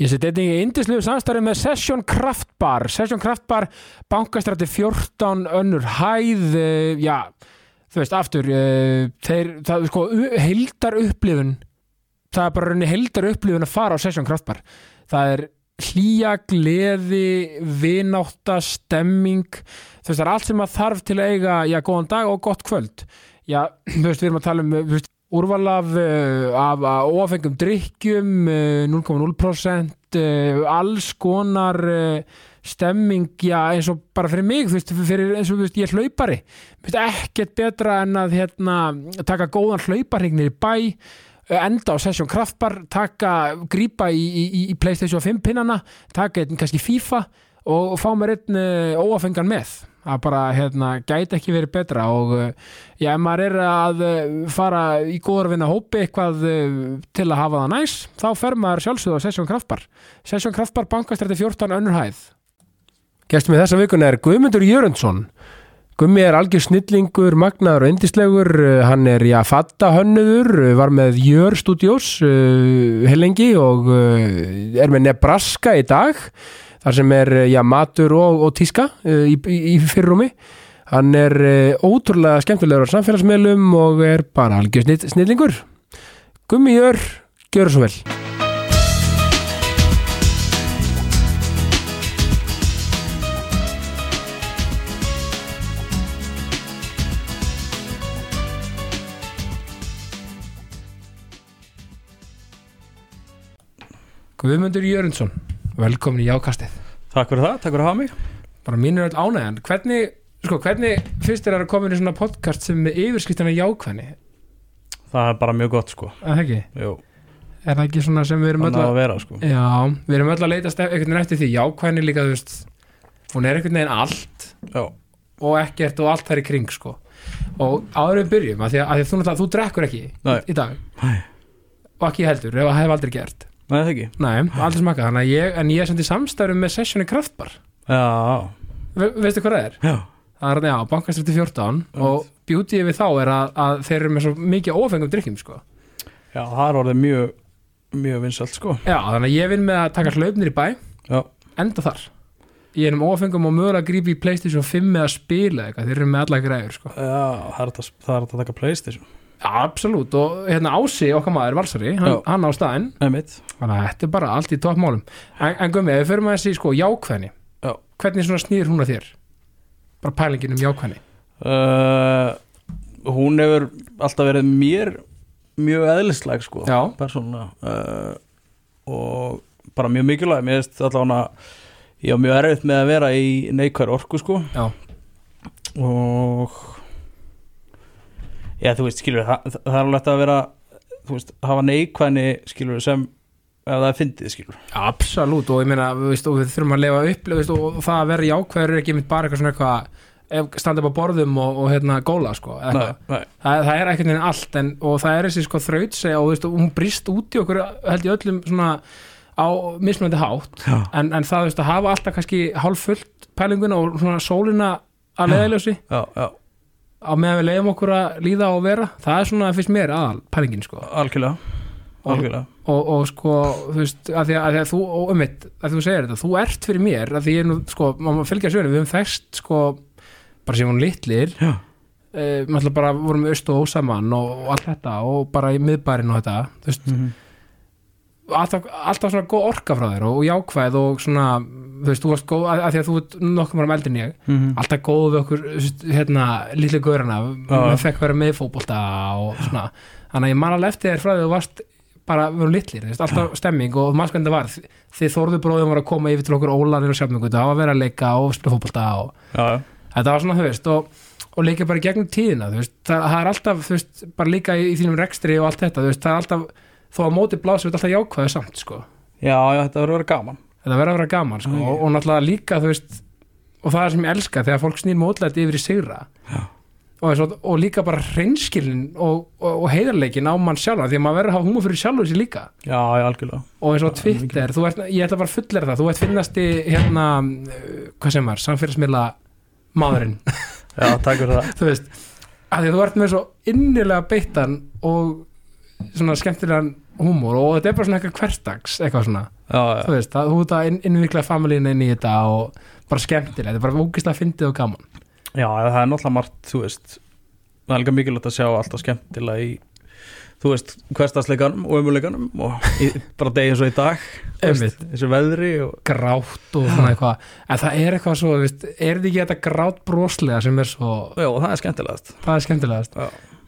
Ég seti einnig í indislegu samstarfi með Session Kraftbar Session Kraftbar, bankastrætti 14 önnur hæð uh, já, þú veist, aftur uh, þeir, það er sko heildar upplifun það er bara rauninni heildar upplifun að fara á Session Kraftbar það er hlýja, gleði vinátta, stemming þú veist, það er allt sem að þarf til að eiga já, góðan dag og gott kvöld. Já, þú veist, við erum að tala um þú veist, úrval af, uh, af uh, óafengum drikkjum, uh, 0,0% uh, alls konar stemming, já eins og bara fyrir mig, þú veist, fyrir, eins og veist, ég er hlaupari, ekkert betra en að hérna, taka góðan hlauparregnir í bæ enda á sessjón kraftbar, taka grípa í, í, í Playstation 5 pinnana taka einn kannski FIFA og, fá mér einn óafengan með að bara hérna, gæti ekki verið betra og uh, já, ef maður er að uh, fara í góður vinna hópi eitthvað uh, til að hafa það næs þá fer maður sjálfsögðu á Sessjón Kraftbar Sessjón Kraftbar bankastrætti 14 önnur hæð. Gestum við þessa vikuna er Guðmundur Jörundsson. Gummi er algjör snillingur, magnaður og indislegur, hann er já, fatta hönnuður, var með Jör Studios uh, helengi og uh, er með Nebraska í dag þar sem er já, matur og, og tíska uh, í, í, í fyrrumi hann er uh, ótrúlega skemmtilegur á samfélagsmiðlum og er bara algjör snill, snillingur. Gummi Jör, gjör svo vel. Guðmundur Jörundsson velkomin í Jákastið. Takk fyrir það, takk fyrir að hafa mig. Bara mín er öll ánægjan. Hvernig, sko, hvernig fyrst er að koma inn í svona podcast sem með yfirskiptana jákvæðni? Það er bara mjög gott sko. Er það ekki? Jú, Er það ekki svona sem við erum öll þannig að vera sko. Já, við erum öll að leitast ef- einhvern veginn eftir því. Jákvæðni líka, þú veist hún er einhvern veginn allt Já, og ekkert og allt þær í kring, sko. Og áður við byrjum, að því að, að því að þú, náttúrulega- þú drekkur ekki Nei. í dag. Nei. og ekki heldur, ef það hef aldrei gert Nei, það ekki. Nei, aldrei smakað, þannig að ég en ég í samstærum með sessioni kraftbar. Já, Ve veistu hvað það er? já, Það er, já, bankastrætti 14 og beautyið við þá er að, að þeir eru með svo mikið ófengum drikkjum, sko. Já, það er orðið mjög mjög vinsalt sko. Já, þannig að ég vinn með að taka hlaupnir í bæ. Já, enda þar. Ég er um ófengum og mögulega að grípa í Playstation 5 með að spila eitthvað, þeir eru með alla græður, sko. Já það, er hægt að, það er hægt að taka Playstation Já, absolutt, og hérna Ási, okkar maður, Valsari, hann, hann á mitt Þannig að þetta er bara allt í toppmálum. En, en gummi, ef við förum að þessi, sko, jákvæðni. Já. Hvernig svona snýr hún að þér? Bara pælingin um jákvæðni. Uh, Hún hefur alltaf verið mér mjög eðlisleg sko. Uh, og bara mjög mikilvæg. Mér veist allavega ég var mjög erfitt með að vera í neikværi orku sko. Já. og já þú veist skilur það, það er alveg að vera þú veist hafa neikvæni skilur sem ef það fyndið skilur absolutt og ég meina, við, við þurfum að lifa upp veist, og, það að vera jákvæður er ekki mitt bara eitthvað svona eitthvað standa upp á borðum og, og hérna góla sko, nei, nei, það, það er ekkert neginn allt en, og það er þessi sko þraut og veist, hún brist út í okkur held í öllum svona á mismunandi hátt já, en, en það veist, að hafa alltaf kannski hálf fullt pælinguna og svona sólina að leiðiljósi já, já, á meðan við leiðum okkur að líða og vera það er svona fyrst mér aðal pælingin sko. Algjörlega. Algjörlega. Og, og sko, þú veist, að því að, að, því að þú, og um mitt, að þú segir þetta, þú ert fyrir mér að því ég er nú, sko, maður fylgja söguna við höfum þekst, sko, bara sem hún litlir já, eh, maður bara vorum öst og ósaman og, og allt þetta og bara í miðbærin og þetta þú veist, mm alltaf, alltaf svona góð orka frá þér og, og jákvæð og svona, þú veist, þú varst góð að, að því að þú ert nokkuð maður eldin ég -hmm. alltaf góð við okkur, hérna lítið gaurana, maður fekk vera með í fótbolta og svona, þannig að ég man alveg eftir þér frá því að þú varst bara, við vorum litlir, veist, alltaf stemming og maður skoðan það var, þið þorðu bróðum var að koma yfir til okkur ólanir og sjálfningu, það var að vera að leika og spila fótbolta og já, þetta var svona, þú veist, og, og leika bara gegnum tíðina, þú veist, það, það er alltaf þú veist, bara líka í, í þínum rekstri og allt þetta þú veist, það er alltaf, þó að móti blásið er alltaf jákvæðu samt, sko, já, já þetta verður að vera gaman. Þetta verður að vera gaman, sko, og, og náttúrulega líka, þú veist og það er sem ég elska, þegar fólk snýr mótlætt yfir í sigra. Og, og, og líka bara hreinskilin og, og, heiðarleikin á mann sjálfa því að maður verður að hafa húma fyrir sjálfur sér líka. Já, já, algjörlega. Og eins og Twitter, ert, ég ætla bara að fullera það þú ert finnast í, hérna hvað sem var, samfélagsmiðla maðurinn. Já, takk fyrir það. Þú veist, að því að þú ert með svo innilega beittan og svona skemmtilegan húmor og þetta er bara svona eitthvað hverstags eitthvað svona, já, já, þú veist, að þú ert að inn, innvikla familíin inn í þetta og bara skemmtilegt, þetta er bara ógislega fyndið og gaman. Já, það er náttúrulega margt, þú veist það er líka mikilvægt að sjá alltaf skemmtilega í þú veist, hverstasleikanum og umuleikanum og í, bara degi eins og í dag veist, þessu veðri og grátt og svona eitthvað. En það er eitthvað svo, veist, er þetta ekki þetta grátt broslega sem er svo já, það er skemmtilegast. Það er skemmtilegast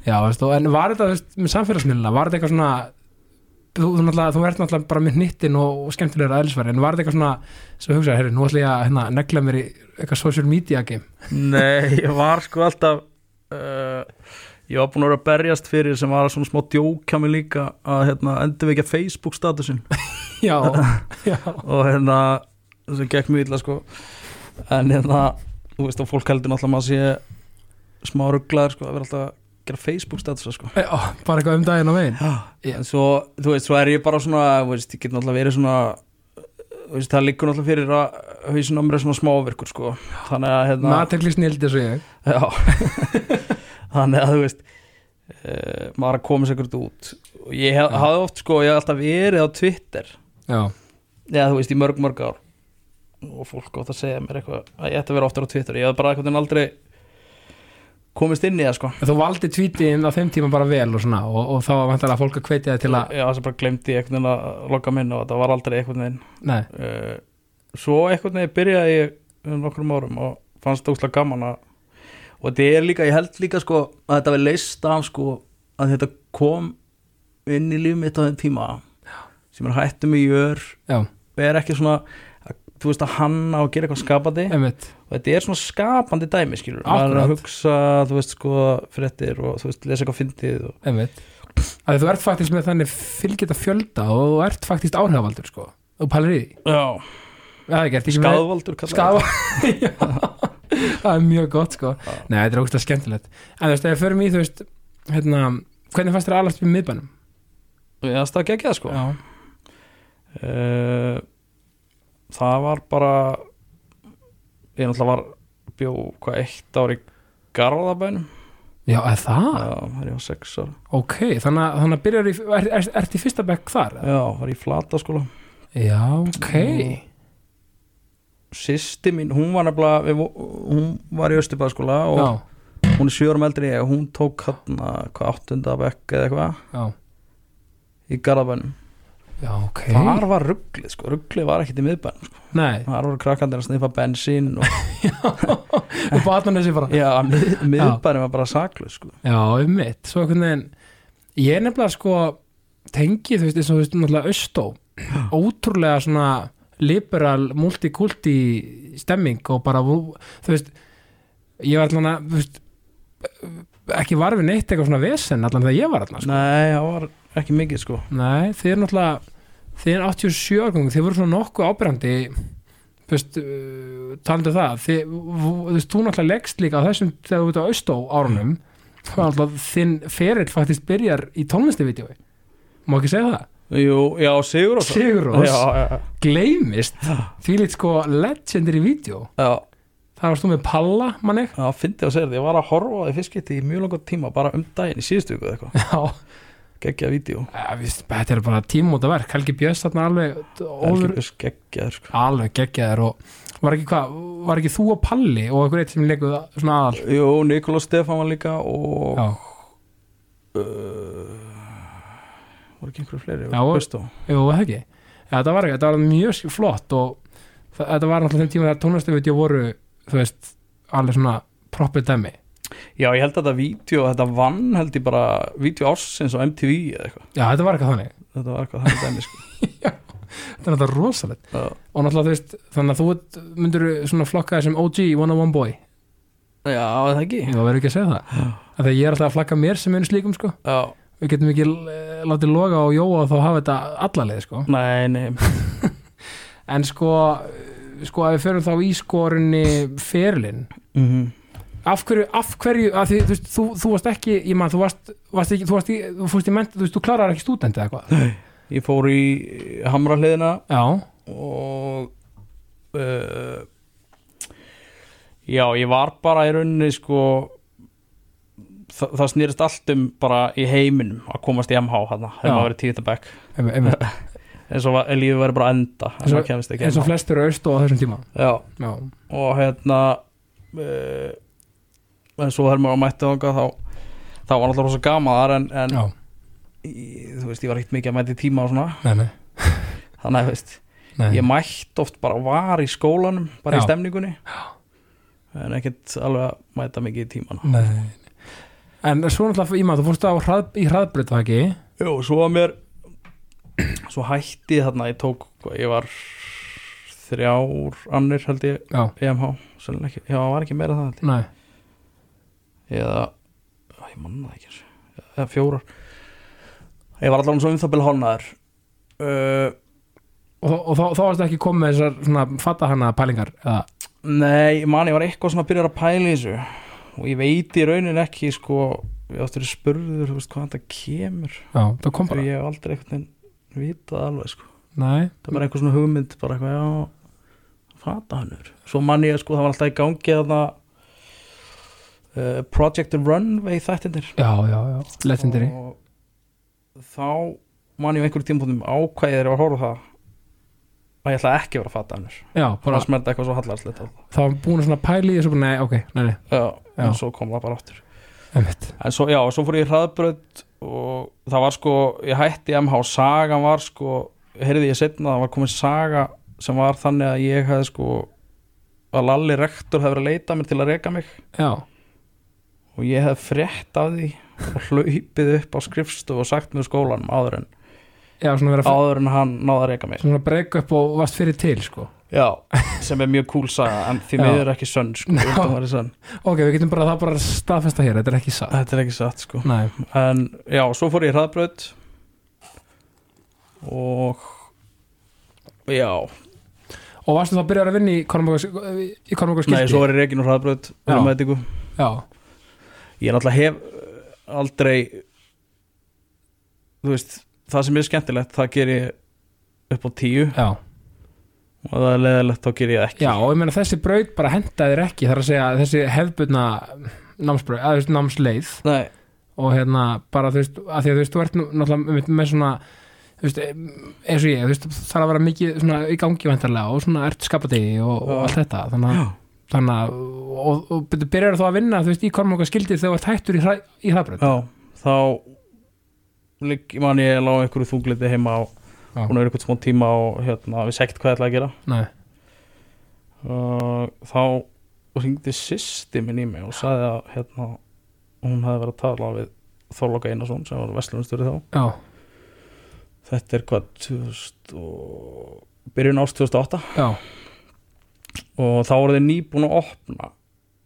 Já. Veist, en var þetta, þú veist, með samfélagsmiðluna var þetta eitthvað svona þú, þú, náttúrulega, þú ert náttúrulega bara með hnittin og, og skemmtilegur aðeinsverð, en var þetta eitthvað svona sem hugsaði, herri, nú ætla ég að hérna, negla mér í eitthvað social media game? Nei, ég var sko alltaf uh, ég var búin að vera að berjast fyrir sem var svona smá djókja mig líka að hérna, endur við ekki að Facebook statusin Já, já, og hérna sem gekk mjög illa sko. En hérna, þú veist og fólk heldur náttúrulega að maður sé smá rugglaður sko að vera alltaf að gera Facebook statusa sko. Já bara eitthvað um daginn á veginn. Já, en svo, þú veist, svo er ég bara svona þú veist, ég get náttúrulega verið svona þú veist, það liggur náttúrulega fyrir að hausin á mér er svona smávirkur sko. Þannig að hérna Matekli snildi svo ég. Já. Þannig að þú veist uh, maður að koma sér ekkert út. Og ég hef, Já. hafði oft sko, ég hef alltaf verið á Twitter. Já, eða þú veist í mörg mörg ár. Og fólk átt að segja mér eitthvað að ég ætti að vera oftar á Twitter. Ég hef bara eitthvað aldrei komist inn í það sko. En þú valdi tweetin á þeim tíma bara vel og svona og, og þá var vantarlega fólk að hvetja þig til að Já, þess að bara glemdi ég einhvern veginn að logga minn og það var aldrei einhvern veginn. Nei, uh, Svo einhvern veginn byrjaði ég um nokkrum árum og fannst það úslega gaman að og þetta er líka, ég held líka sko að þetta verið leist af sko að þetta kom inn í líf mitt á þeim tíma sem er hættum í jör er ekki svona að, þú veist að hanna og gera eitthvað skapandi. Einmitt. Og þetta er svona skapandi dæmi skilur maður er að hugsa, þú veist sko fréttir og þú veist, lesa eitthvað fyndið og... Að Þú ert faktist með þannig fylgjita fjölda og þú ert faktist áhrifavaldur sko. Og pælir í því. Ekki skadvaldur Skafa Já, Það er mjög gott sko. Já. Nei, þetta er ógst skemmtilegt. En þú veist, ef við förum í, þú veist hérna, Hvernig fannst þér alast við miðbænum? Já, það gekkja það sko. Já, uh, það var bara ég náttúrulega var bjó hvað eitt ár í Garðabænum. Já er það? já, það er ég á sex ára. Ok, þannig að, þannig að byrjar í er, er, Ert í fyrsta bekk þar? já, var í flataskóla. Já, ok. Sýsti mín, hún var nefnilega hún var í Östubæðaskóla og Já, hún er sjörum eldri og hún tók hann hvað áttunda bekk eða eitthvað í Garðabænum já, ok. Þar var rugglið sko, rugglið var ekkit í miðbænum sko. Nei, þar voru krakkandir að sniffa bensín og og batnarnesi bara já, mið, miðbænum var bara saklu sko. Já, um mitt, veginn ég er nefnilega sko tengi, þú veist, eins og þú veist, náttúrulega austó. Ótrúlega svona liberal, multikulti stemming og bara, þú veist ég var allan að, þú veist ekki var við neitt eitthvað svona vesen allan þegar ég var allan, sko. nei, það var ekki mikið sko. Nei, er náttúrulega þið er 87 árgangum, þið voru svona nokkuð ábyrjandi þú veist, uh, talandu um það þið, þú náttúrulega leggst líka á þessum þegar þú ert á austó árunum þá er náttúrulega þinn ferill faktist byrjar í tónlistavídeói má ekki segja það? Jú, já, Sigur og Sigurós já, já, gleymist því lít sko legendir í vídeo. Já, það varst þú með Palla, manni já, fyndi að segja þetta ég var að horfa á því fiskiti í mjög langar tíma bara um daginn í síðustu eða eitthvað. Já, geggja vídeo. Þetta er bara tímóta verk. Helgi Björns alveg geggjaður sko. Alveg geggjaður og var ekki hvað, var ekki þú og Palli og einhver eitt sem leikuð svona aðal? Jú, Nikolás Stefán var líka og uh, voru ekki einhverju fleiri? Já, jú, ekki? Þetta, var, þetta var mjög flott og þetta var náttúrulega þeim tíma þegar tónlistavídeó voru þú veist, alveg svona proppið dæmi Já, ég held að þetta vídeo, þetta vann held ég bara vídeo ársins á MTV eða eitthvað. Já, þetta var eitthvað þannig. Þetta var eitthvað þannig dæmi sko. þetta er náttúrulega rosalegt. Já. og náttúrulega þú veist, þannig að þú myndir svona flokka þessum OG one on one boy? Já, það ekki? Ég verður ekki að segja það. Því að ég er alltaf að flagga mér sem einu slíkum sko. Já, við getum ekki eh, látið loga og jóa og þá hafa þetta allaleg sko. nei, nei. En sko sko í af hverju, af hverju því, þú, veist, þú, þú varst ekki, ég man, þú varst, varst ekki, þú varst í, þú fórst í ment, þú veist, þú klarar ekki stúdent eða eitthvað? Ég fór í hamra hliðina já, og uh, já, ég var bara í rauninni sko það, það snýrist allt um bara í heiminum að komast í MH Já. hefur maður verið tíðtabæk eins og var- lífið verið bara enda en Eins og- eins og flestur aust og á þessum tíma. Já, já, og hérna uh, en svo þegar maður mætti þangað þá þá var alltaf rosa gama þar en, en ég, þú veist, ég var ekkert mikið að mæti tíma og svona. Nei, nei, þannig að, veist, nei. ég mætti oft bara var í skólanum, bara Já. í stemningunni en ekkert alveg að mæta mikið í tíman Nei. En svo náttúrulega, Íma, þú fórst á hrað, í hraðbreyt, það ekki? Jú, svo var mér svo hætti þarna ég tók, ég var þrjár annir held ég Já, EMH, sannlega ekki, já, var ekki meira það held nei, ég eða, ég manna það ekki eða fjórar. Ég var allavega svo um það byrja hálnaður uh, og, og þá, varst ekki komið þessar svona fatta hana pælingar eða, nei, ég man, ég var eitthvað svona að byrja að pæla þessu. Og ég veit í raunin ekki sko, ég áttur spurður þú veist hvað þetta kemur. Já, það kom þegar bara ég hef aldrei eitthvað vitað alveg sko. Nei, það var einhver svona hugmynd bara eitthvað, já fata hannur, svo man ég sko það var alltaf í gangi þarna uh, Project Runway þættinir já, já, já, legendary. Og þá man ég á einhverjum tímpúndum ákvæðið er að horfa það. Að ég ætla ekki að vera að fata hannur Já, bara bara að smerta eitthvað svo hallarslegt þá var búin svona pæli í þessu bara, nei, ok, nei, nei, já, Já. en svo kom það bara áttur en svo, já, svo fór ég í hraðbröð og það var sko, ég hætti MH sagan var sko, heyrði ég setna það var komin saga sem var þannig að ég hefði sko að Lalli rektor hefði verið að leita mér til að reka mig. Já, og ég hefði frétt af því og hlaupið upp á skrifstofu og sagt mér skólanum áður en, já, áður en hann náði að reka mig. Svona breyka upp og varst fyrir til, sko. Já, sem er mjög cool saga en því miður ekki sönn sko. Ok, við getum bara það bara staðfesta hér, þetta er ekki satt. Þetta er ekki satt sko. Nei, en já, svo fór ég í hraðbröð og já, og varstu þá að byrja að vinna í skilti? nei, svo var ég reikin úr hraðbröð Já. og Já, ég náttúrulega hef uh, aldrei þú veist það sem er skemmtilegt, það ger ég upp á tíu. Já. Og það er leðilegt, þá ger ég ekki. Já, og ég meina þessi braut bara hendaðir ekki þar að segja þessi hefbundna námsbraut, að þú veist, námsleið. Nei, og hérna bara þú veist, að því að þú veist, þú ert nú náttúrulega með, svona þú veist, eins og ég, veist, það er að vera mikið svona í gangi vantarlega og svona ert skapati og, og Já. allt þetta þannig að, þannig að og, og byrjar þá að vinna, þú veist, í kormóka skildir þegar þú ert hættur í, í hraðbraut? Já, þá ligg, man ég lág einhverju þungliti heima Já. hún er eitthvað smá tíma og hérna, við segt hvað ég ætla að gera. Nei, og þá ringdi sýsti minn í mig og sagði að hérna, hún hefði verið að tala við Þorloka Einarsson sem var vestlunastöri þá. Já, þetta er hvað 2000 og byrjun ást 2008 já, og þá voru þeir nýbúin að opna.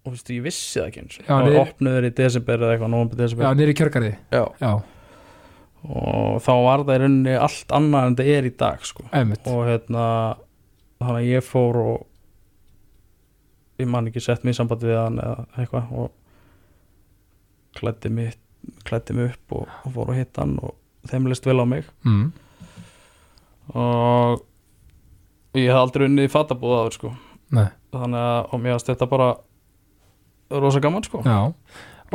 Og veistu, ég vissi það ekki eins Já, og þeir- opnuður í desember eða eitthvað, já, desember. Niður í kjörgarði. Já. Já, og þá var það í rauninni allt annað en það er í dag sko. og hérna þannig að ég fór og ég man ekki sett mig í samband við hann eða eitthvað og klætti mig, klætti mig upp og, og fór að hitta hann og þeim leist vel á mig. Mm. og ég hef aldrei unnið í fatabúð áður sko Nei, þannig að og mér varst þetta bara rosa gaman sko. Já.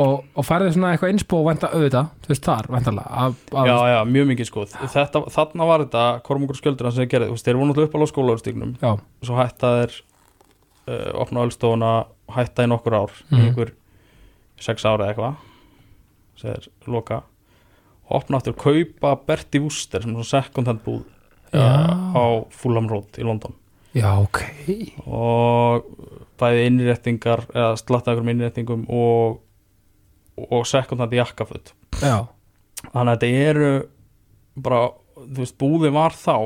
Og, og færði svona eitthvað innspó vænta auðvitað, þú veist þar, væntalega af, af, já, já, mjög mikið sko. Þetta, þarna var þetta, Kormungur skjöldur sem gerði, þú veist, þeir voru náttúrulega upp á skólaugstignum já, svo hætta þeir uh, opna öllstofuna hætta í nokkur ár Mhm. í einhver sex ára eða eitthvað sem þeir loka. Og opna aftur kaupa Berti Wooster sem er svona second hand búð uh, á Fulham Road í London já, ok. Og bæði innréttingar eða slatta einhverjum innréttingum og og second hand jakkaföt. Já, þannig að þetta eru bara, þú veist, búði var þá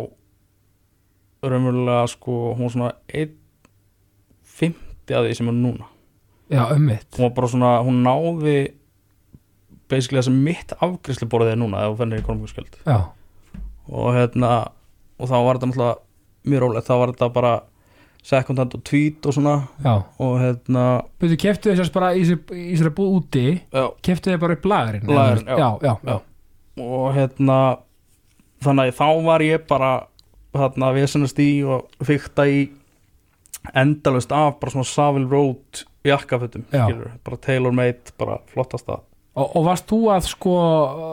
raunverulega sko, hún svona 1.50 að því sem er núna. Já, ummitt hún var bara svona, hún náði basically það sem mitt afgriðsluborðið er núna ef þú fennir í konungskjöld já, og hérna, og þá var þetta náttúrulega mjög rólegt, þá var þetta bara second hand og tweet og svona. Já. Og hérna Byrju, keftu þessast bara í sér búð úti já, keftu þið bara upp lagarinn Lagerinn, já. já, já, og hérna þannig að þá var ég bara þarna að vesenast í og fykta í endalust af bara svona Savile Road jakkafötum bara tailor made, bara flottasta og, og varst þú að sko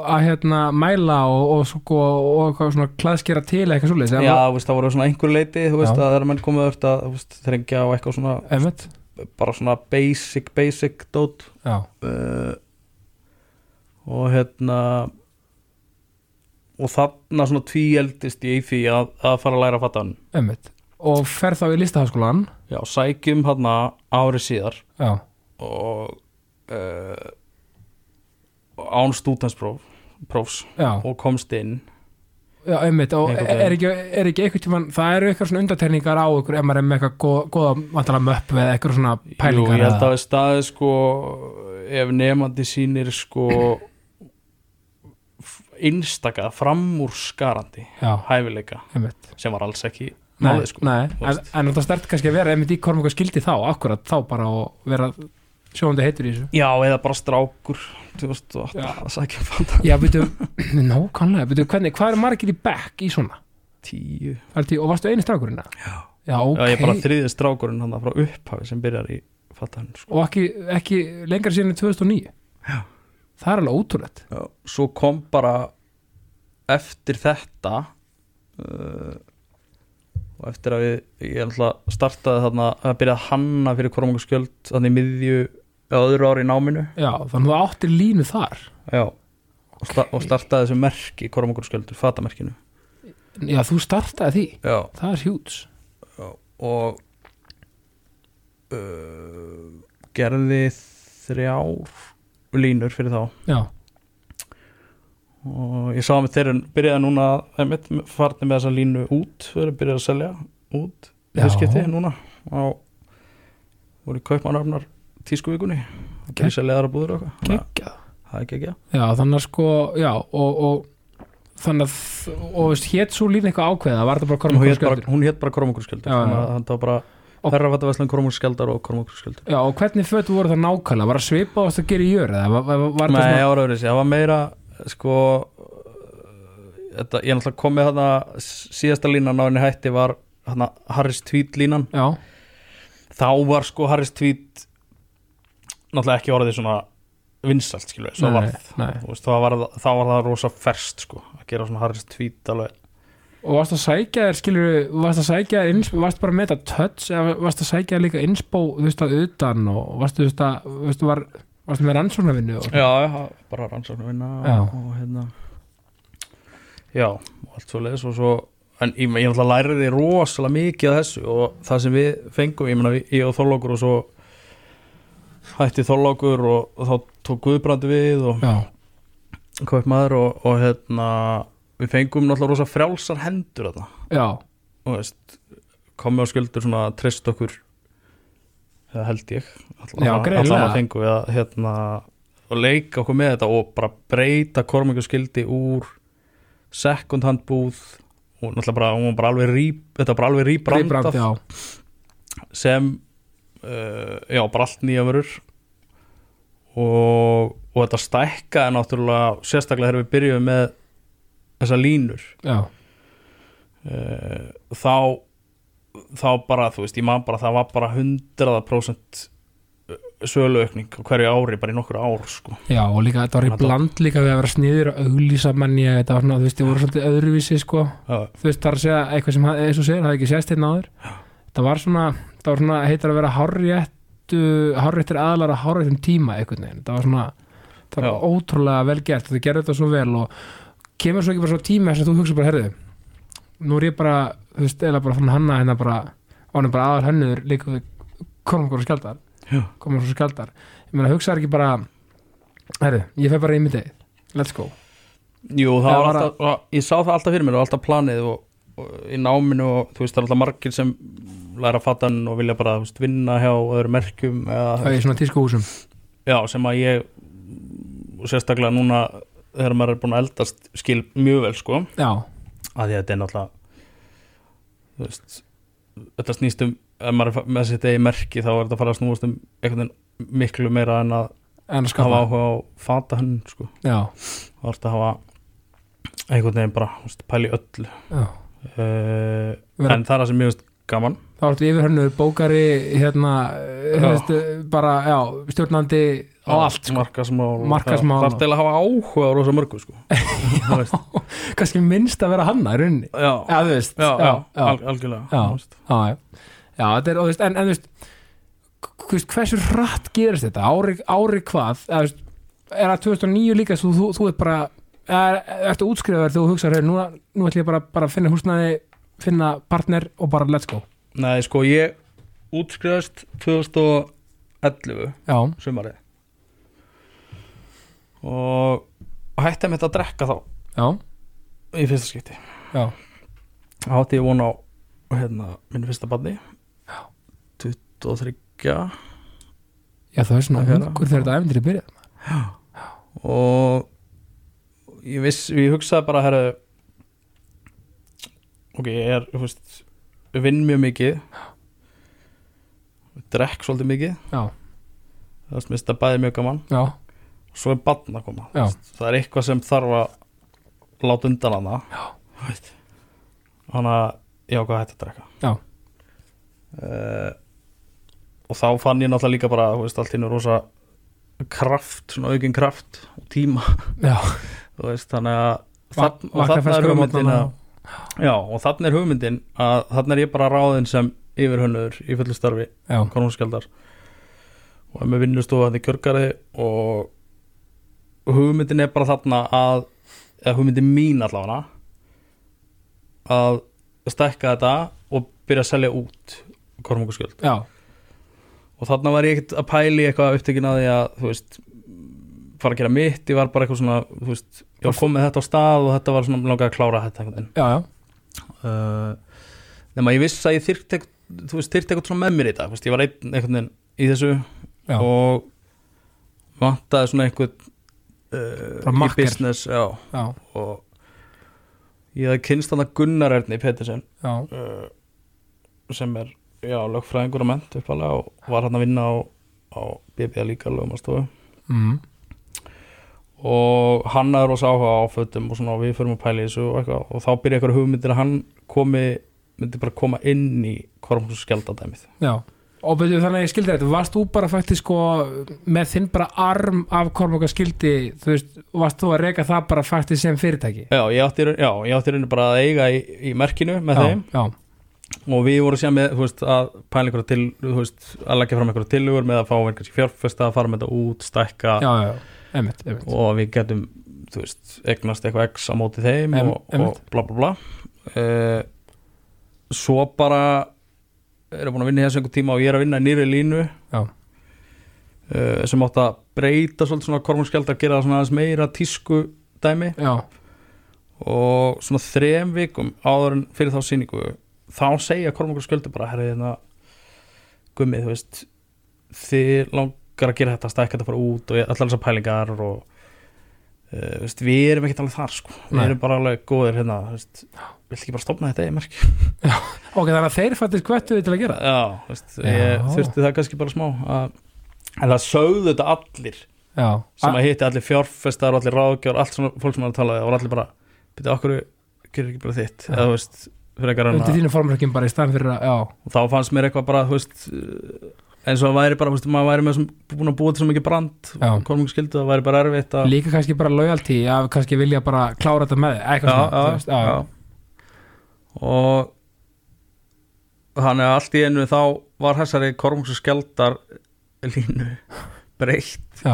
að hérna mæla og, og sko og svona klaðskera til eitthvað svoleiðis Já, þú veist, það voru svona einhver leiti þú veist, Já. að það er menn komið öll að þú veist, þrengja á eitthvað svona einmitt, bara svona basic, basic dót. Já, uh, og hérna og þarna svona tvíeldist ég í því að, að fara að læra að fatta hann einmitt. Og fer þá í listaháskólan Já, sækjum hann árið síðar. Já, og uh, án stúdenspróf prófs já, og komst inn. Já, einmitt og er ekki, er ekki eitthvað tímann það eru eitthvað svona undatekningar á ykkur ef maður er með eitthvað góða, góða vantala möppu eða eitthvað svona Jú, pælingar ég held að í staði sko ef nefandi sýnir sko f- einstaka framúrskarandi hæfileika einmitt. sem var alls ekki málið sko nei, en, en það stert kannski að vera einmitt í kormunga skildi þá, akkurat þá bara og vera sjóðandi heitur í þessu Já, eða bara strákur 2008 Já. að sækja fanta Já, byrju, nákvæmlega, byrju, hvernig, hvað er margir í bekk í svona? 10 Allt í- Og varstu eini strákurinn? Já. Já, ok, Já, ég er bara þriði strákurinn hann frá upphafi sem byrjar í fata hann sko. og ekki, ekki lengra síðan í 2009 Já. Það er alveg ótrúlegt Já, Svo kom bara eftir þetta uh, og eftir að við ég ætla startaði þarna að byrja að hanna fyrir kormungaskjöld þannig í miðju öðru ári í náminu. Já, þannig að þú áttir línu þar. Já, og, sta og startaði þessu merki kormungaskjöldur, fatamerkinu. Já, þú startaði því, Já, það er hjúts. Og uh, gerði þrjár línur fyrir þá. Já, og ég sá að þeir byrjaði núna einmitt, farni með þessa línu út þeir byrjaði að selja út í Já. þessu skipti núna á voru í kaupmannarfnar tískuvíkunni þar að búður og eitthvað. Geggjað. Það er ekki Já, þannig að sko, já, og, og þannig að, og veist, hétt svo línu eitthvað ákveða, var þetta bara hún kormunga hét bara, skjöldur hún hét bara já. þannig að það var bara herrafattavæslan kormungurskeldar og kormungurskeldur Já, og hvernig fötu voru það nákvæmlega? Var það svipa og að gera í jör? Eða var, var, var Nei, ég var öðru það var meira sko þetta, ég er náttúrulega komið þarna síðasta línan á henni hætti var þarna Harris Tweet línan. Já, þá var sko Harris Tweet náttúrulega ekki orðið svona vinsalt skilur við, svo Nei, var það nei. Þú veist, þá, var, þá var það rosa ferst sko að gera svona Harris Tweet alveg og varst að sækja þér, skilur varst að sækja þér, varst bara með þetta touch eða varst að sækja þér líka inspo þú veist að utan og varst þú veist að þú veist, var, varst með rannsóknarvinnu já, bara rannsóknu vinna Já. og, og hérna já, og allt svo leiðis og svo en ég, ég náttúrulega læriði rosalega mikið af þessu og það sem við fengum ég meina, ég og Þorlókur og svo hætti Þorlókur og, og þá tók Guðbrandi við og já, kaupmaður og, og hérna við fengum náttúrulega rosa frjálsar hendur þarna. Já, og veist komið á sköldur svona að treyst okkur eða held ég allan að fengu við að hérna og leika okkur með þetta og bara breyta kormingaskildi úr second hand búð og náttúrulega bara, bara alveg þetta já, sem uh, já, bara allt nýja vörur. Og, og þetta stækkaði náttúrulega sérstaklega þegar við byrjuðum með þessa línur. Uh, þá þá bara, þú veist, ég man bara það var bara 100% söluaukning á hverju ári, bara í nokkur ár sko. já og líka þetta var í bland líka við að vera sniður og auglýsa manni þetta var svona, þú veist, þið voru svolítið öðruvísi sko, Já, þú veist, það er að segja eitthvað sem, eins og segir, það ekki sést hérna áður það var svona, það var svona heitar að vera hárréttu, hárréttir aðlar að hárréttum tíma einhvern veginn, það var svona það var Já. ótrúlega vel gert, þau gerðu þetta svo vel og kemur svo ekki bara svo tíma sem þú hugsa bara, herðu, nú er ég bara þú veist, eða bara fann hanna hérna bara ánum bara aðal hönnuður líka við komum okkur og skjaldar. Já. komum okkur og skjaldar. Ég meina, hugsaði ekki bara herðu, ég fer bara í mitt eigið let's go. Jú, það var alltaf, ég sá það alltaf fyrir mér og alltaf planið og, og í náminu og þú veist, það er alltaf margir sem læra hann og vilja bara veist, vinna hjá öðru merkjum það er svona tískuhúsum? Já, sem að ég sérstaklega núna þegar maður er búin að eldast skil mjög vel sko, já, að því að þetta er náttúrulega veist þetta snýst um, ef maður er með sitt eigi merki þá er þetta að fara að snúast um einhvern veginn miklu meira en að en að hafa áhuga á fata hann sko, já, þá er þetta að hafa einhvern veginn bara veist, pæli öllu. Já, uh, Vera- en það er það sem mjög gaman þá ertu yfirhönnu bókari hérna, Já. hefst, bara, já, stjórnandi á allt, markasmál Markaðsmál. það er til að hafa áhuga á rosa mörgu sko. Kannski minnst að vera hanna í rauninni. Já, þú veist. Já, já, já, Al, algjörlega Já. já, þetta er, veist, en, en þú veist hversu hratt gerist þetta? Ári, ári hvað? Eða, veist, er það 2009 líka þú, þú, þú ert bara er, ertu útskrifaður þegar þú hugsaður nú, nú ætlum ég bara að finna húsnaði finna partner og bara let's go nei, sko, ég útskriðast 2011 já, sumarið. Og hætti að mitt að drekka þá. Já, í fyrsta skipti. Já, átti ég von á hérna, minni fyrsta badni 23 já það er svona Það er- ungur þegar þetta æfindir í byrjað og ég viss, ég hugsaði bara herru ok, ég er þú veist, vinn mjög mikið. Drekk svolítið mikið. Já, það er mist að bæði mjög gaman. Já, svo er badn að koma. Já. Það er eitthvað sem þarf að láta undan hana. Þannig að ég ákvað að hætta að drekka? Uh, og þá fann ég náttúrulega líka bara veist, allt innu rosa kraft, svona aukinn kraft og tíma. Veist, þannig að Va- þann, og vakna þannig er ferskur já, og þannig er hugmyndin að þannig er ég bara ráðin sem yfirhönnur í fullu starfi, já, konungskjaldar og er með vinnustofa þannig kjörgari og hugmyndin er bara þarna að eða hugmyndin mín allavega að stækka þetta og byrja að selja út kormungaskjöld já, og þarna var ég ekkert að pæli eitthvað upptökin að því að þú veist fara að gera mitt, ég var bara eitthvað svona þú veist, ég var komið þetta á stað og þetta var svona langaði að klára þetta uh, nema ég vissi að ég eitthvað- þú veist, þyrfti eitthvað svona með mér í þetta þú veist, ég var einn einhvern veginn í þessu já. og vantaði svona einhvern uh, í business já, já, og ég hafði kynst hann að Gunnar Erni Pettersen uh, sem er lögfræðingur og ment uppalega og var hann að vinna á, á BBA líka lögumastofu mm, og hann er rosa áhuga á fötum og svona við förum að pæla í þessu og, og þá byrja eitthvað hugmyndir að hann komi myndi bara koma inn í kormhús skjaldadæmið. Já. Og betur þannig að ég skildi þetta, varst þú bara faktisk sko með þinn bara arm af Kormoka skildi, þú veist, varst þú að reyka það bara faktisk sem fyrirtæki? Já, ég átti, í raun- já, ég átti í rauninni bara að eiga í, í merkinu með já, þeim. já, og við vorum síðan með, þú veist, að pæla einhverja til, þú veist, að leggja fram einhverja tilugur með að fá einhverja fjárfesta, fara með þetta út, stækka. Já, já, einmitt, einmitt. Og við getum, veist, eignast eitthvað x á móti þeim og, og bla bla bla. Uh, svo bara erum búin að vinna í þessu einhver tíma og ég er að vinna í nýri línu. Uh, sem átt að breyta svolítið svona kormunskjald að gera svona aðeins meira tísku dæmi. Já, og svona þrem vikum áður en fyrir þá sýningu þá segja kormunskjöldi bara herri hérna gummið, þú veist þið langar að gera þetta stækka þetta fara út og allar þessar pælingar og uh, veist, við erum ekkert alveg þar sko. við erum bara alveg góðir hérna vill ekki bara stopna þetta eða ok, þannig að þeir fættist hvertu við til að gera já, veist, ég þurfti það kannski bara smá að, en það sögðu þetta allir já, sem að hitti allir fjárfestar og allir ráðgjör, allt svona fólk sem að tala og allir bara, byrja okkur gerir ekki bara þitt, Já. eða þú veist að undir þínu formrökkum bara í staðan fyrir að, já, og þá fannst mér eitthvað bara, þú veist eins og að væri bara, veist, maður væri með sem, búin að búa til svo mikið brand Já. komum skildu, það væri bara erfitt að líka kannski bara loyalty að kannski vilja bara klára þetta með eitthvað já, já, já, og þannig að allt í einu þá var þessari kormungs og skjaldar línu breytt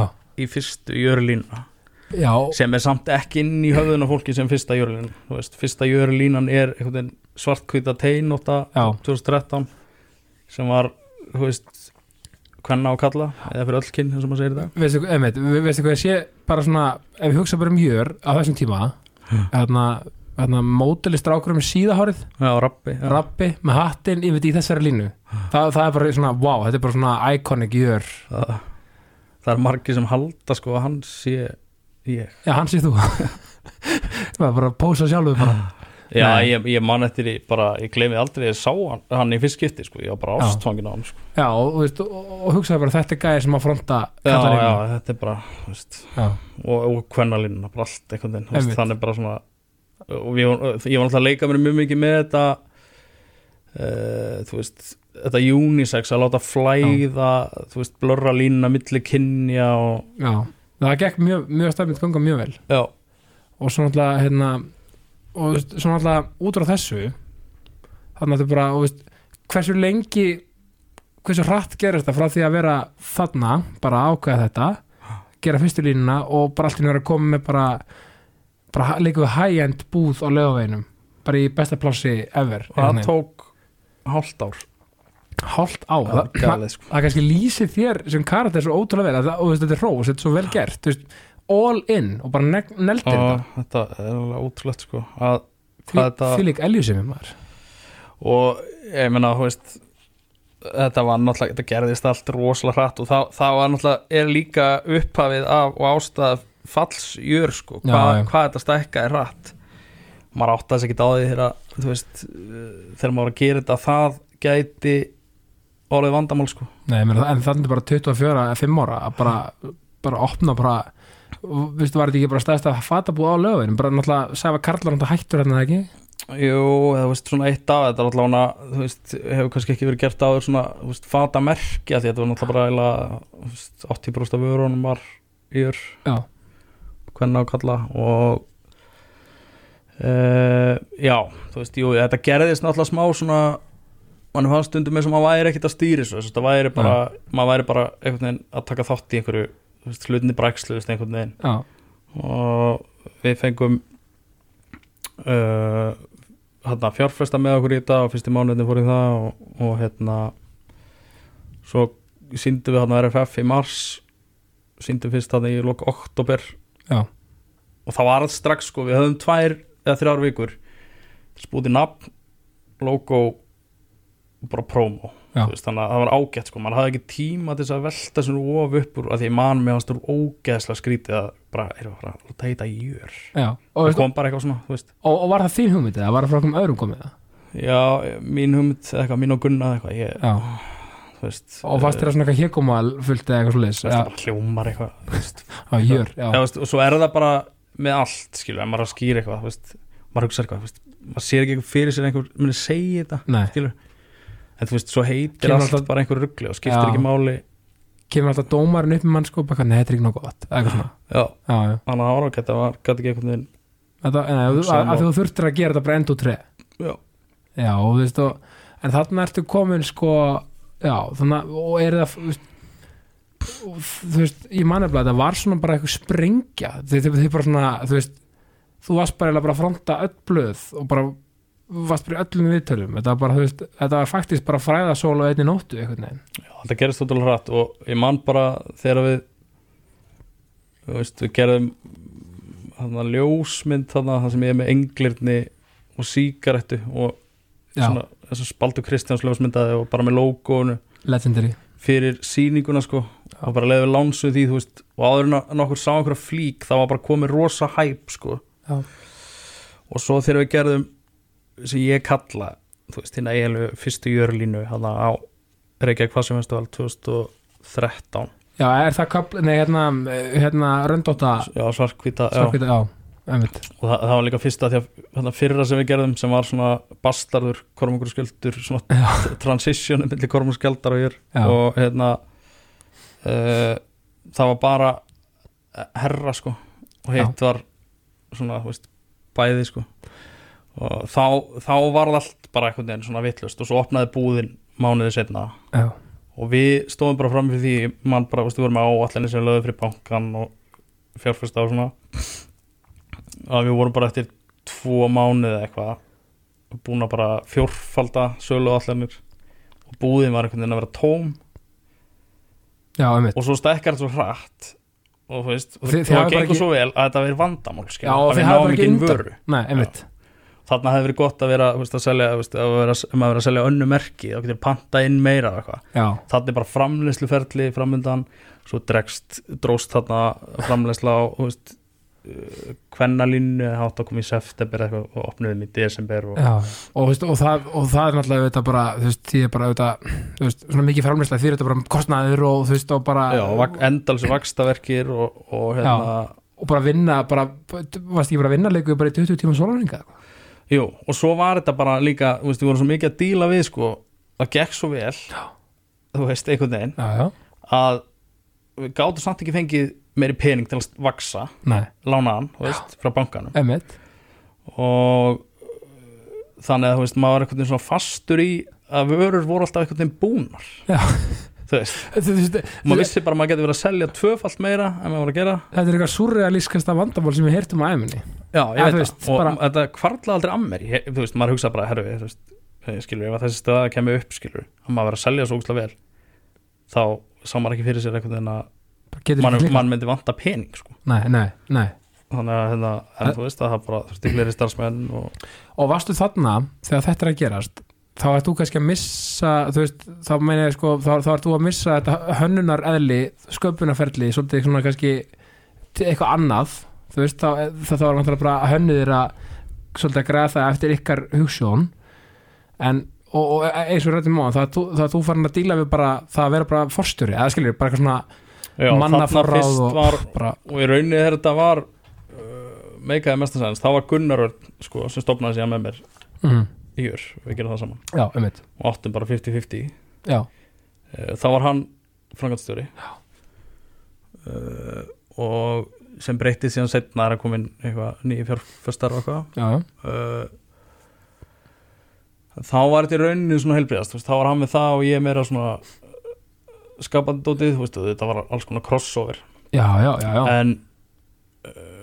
í fyrstu jörulína já, sem er samt ekki inn í höfðun á fólki sem fyrsta jörulínan Þú veist, fyrsta jörulínan er svartkvita já, 2013 sem var, þú veist hvenna á kalla, eða fyrir öll kyn eins og maður segir þetta veistu, einmitt, ve- veistu hvað ég sé bara svona, ef við hugsa bara um jör á þessum tíma hérna, hérna mótelistrákur um síðahárið Já, rappi já. rappi með hattinn yfir í þessari línu. Það, það er bara svona, wow, þetta er bara svona iconic jör, það, það er margir sem halda sko að hann sé ég. Já, hann sé þú. Það er bara að pósa sjálfu bara Já, ég, ég man eftir í bara, ég gleymi aldrei ég sá hann, hann í fyrst skipti sko, ég var bara Já. ástfangin á hann sko. já, og, veist, og, og hugsaði bara þetta er gæði sem að fronta Já, já, þetta er bara veist, já, og, og kvennalínuna, bara allt einhvern veginn, þannig bara svona og ég, ég var alltaf að leika mér mjög mikið með þetta uh, þú veist þetta unisex að láta flæða þú veist, blörra línuna milli kynja og já, það gekk mjög, mjög stafnit ganga mjög vel. Já, og svo náttúrulega hérna, og veist, svo náttúrulega út frá þessu þannig að þetta bara veist, hversu lengi hversu hratt gerist þetta frá því að vera þarna, bara ákveða þetta gera fyrstu línuna og bara allt í náttúrulega koma með bara bara við high-end búð á lögaveginum bara í besta plássi ever. Og það tók hálft ár. Hálft á það galið sko. það kannski lýsir þér sem karakter svo ótrúlega vel að það, og þetta er hrós, þetta er svo vel gert þú veist, all in og bara ne neldir þetta. þetta er alveg ótrúlegt sko að lík eljusimi maður. Og ég meina þú veist þetta var náttúrulega, þetta gerðist allt rosalega hratt og það, það var náttúrulega er líka upphafið af og ástæð fallsjör sko, Já, Hva, já. hvað þetta stækka er hratt. Maður átti þess ekki á því þegar þú veist, þegar maður að gera þetta það gæti orðið vandamál sko. Nei, meni, en þannig bara 24 eða 5 ára að bara, bara opna bara og veistu, var þetta ekki bara stæðst að fatabúð á lögin bara náttúrulega sæfa Karlar hann hættur hérna ekki? Jú, þú veist, svona eitt af þetta allavega, þú veist, hefur kannski ekki verið gert áður svona, þú veist, fata merkja því að þetta var náttúrulega bara eiginlega, þú veist, 80% af vörunum var Já, hvernig á kalla og uh, já, þú veist, jú, þetta gerðist náttúrulega smá svona mann fannst stundum eins og maður væri ekkit að stýri svo, þetta væri bara, maður væri bara einhvern veginn að taka þátt í einhverju, hlutinni veist, einhvern veginn. Já, og við fengum uh, hérna, fjárfesta með okkur í þetta og fyrsti mánuðin fór í það og, og hérna svo síndum við hérna RFF í mars síndum fyrst hérna í lok oktober já, og það var allt strax sko, við höfum tvær eða þrjár vikur spútið nafn, logo og bara promo veist, þannig að það var ágætt sko, mann hafði ekki tíma til þess að velta svona of upp úr að því mann með hans þú ógeðslega skrítið að bara, erum við að láta heita jör. Og, það kom bara eitthvað svona, þú veist. Og, og var það þín hugmynd eða var það frá okkur öðrum komið það? já, mín hugmynd, eitthvað, mín og Gunna eitthvað, ég, Já, þú veist og fannst þér að svona eitthvað hérkoma fullt eða eitthvað svo þú það bara hljómar eitthvað þú veist, Já, jör, já, Já, veist, og svo er það bara með allt skilur, ef maður er að skýra eitthvað þú veist, maður hugsa eitthvað, þú maður sér ekki eitthvað fyrir sér einhver muni segja þetta, skilur en þú veist, svo heitir allt alltaf- bara einhver ruggli og skiptir Já. ekki máli. Kemur alltaf dómarinn upp með mann sko nei, þetta er ekki nóg gott? Eitthvað já, þannig að ára geta var, gæti ekki nei, að, þú þurftir að gera þetta bara end og tre. Já, Já, og veist og, en þarna ertu komin sko já, þannig að, og er það þú veist, og þú veist ég manna þetta var svona bara eitthvað sprengja. Þið, þið, þið bara svona, þú veist þú varst bara bara að fronta öll blöð og bara varst bara í öllum viðtölum. Þetta var bara, veist, þetta var faktiskt bara fræðasól og einni nóttu þetta gerist tóttulega hratt og ég man bara þegar við veist, við gerðum þarna ljósmynd þarna, það sem ég er með englirni og sígarettu og svona, Spaldur Kristjáns ljósmyndaði og bara með logoinu legendary. Fyrir sýninguna sko og bara leiði við lánsuð því veist og áður en að nokkur sá einhverja flík þá var bara komið rosa hæp sko. Já, og svo þegar við gerðum sem ég kalla þú veist hérna eiginlega fyrstu jörlínu hann á Reykjavík Fashion Festival 2013 já er það kapl, nei hérna hérna röndóta já svarkvita já. svarkvita, já, einmitt og það, það var líka fyrsta því að þarna fyrra sem við gerðum sem var svona bastardur kormungur skjöldur svona Já. transition millir kormungur skjöldar og ég Já. og hérna uh, það var bara herra sko og hitt var svona þú veist, bæði sko og þá, þá var það allt bara einhvern veginn svona vittlust og svo opnaði búðin mánuði setna Já, og við stóðum bara fram fyrir því mann bara, veist, við vorum með áallinni sem lögðu fyrir bankan og fjárfesta og svona. Að við vorum bara eftir tvo mánuði eða eitthvað búin að bara fjórfalda sölu allanir og búðin var einhvern veginn að vera tóm. Já, og svo stekkar þetta svo hratt. Og þú veist, Og og það gengur ekki- svo vel að þetta verið vandamál Já, og að þið við hafið bara náum ekki ekki inn vöru. Nei, einmitt þarna hefði verið gott að vera veist, að selja, veist, að vera, um að vera að selja önnu merki þá getur panta inn meira þarna er bara framleysluferli framöndan, svo dregst dróst þarna framleysla á veist, uh, kvennalínu hátt að koma í september eitthvað og opnuðum í desember og, og, og, það, og það er náttúrulega auðvitað bara, þú veist, því er bara auðvitað, þú veist, svona mikið framleysla því er þetta bara kostnaður og þú veist, og bara endalsu vakstaverkir og, og hérna og bara vinna, bara, varst ekki bara að vinna leiku bara í 20 tíma sólarninga jú, og svo var þetta bara líka þú veist, við vorum svo mikið að díla við sko það gekk svo vel Já. þú veist, einhvern veginn já, já, að við gátum samt ekki fengið meiri pening til að vaksa lánaðan, þú veist, frá bankanum. Emitt og þannig að þú veist, maður var einhvern veginn svona fastur í að vörur voru alltaf einhvern veginn búnar. Já. Þú veist, maður vissi bara að maður getur verið að selja tvöfalt meira en maður var að gera. Þetta er eitthvað surrealískasta vandamál sem við heyrtum á æminni já, ég veit það, og bara- þetta kvarla aldrei að mér. Ég, þú veist, maður hugsa bara, herru, þú veist eh, skilur, ef þessi stöða kemur upp, skilur að maður verið að selja svo úkslega vel þá sá maður ekki fyrir sér einhvern veginn að mann, mann myndi vanta pening, sko. Nei, nei, nei. Þannig að, hérna, en þú veist að það bara þurfti fleiri starfsmenn og og varstu þarna þegar þetta er að gerast þá ert þú kannski að missa þú veist, þá meina ég sko þá, þá ert þú að missa þetta hönnunar eðli sköpunarferli, svolítið svona kannski eitthvað annað þú veist, þá, þá, þá er náttúrulega bara að hönnuðir að svolítið að græða það eftir ykkar hugssjón en og, og eins og rættum á það, það þú farin að díla við bara það að vera bara forstjóri, eða skiljur, bara eitthvað svona mannaforráð og var bara, og í rauninni þegar þetta var uh, meikaði mestasæðans, þá var Gunnar Örn, sko, sem stopnaði síðan með mér. Mm, í ör, við gerum það saman. Já, um og áttum bara 50-50 já, uh, þá var hann frangatstjóri uh, og sem breytið síðan setna er að komin eitthvað nýju fjárföstar og eitthvað. Uh, þá var þetta í rauninni svona heilbriðast, þá var hann með það og ég meira svona skapandi dótið, þú veist, þetta var alls konar crossover. Já, já, já, já. en uh,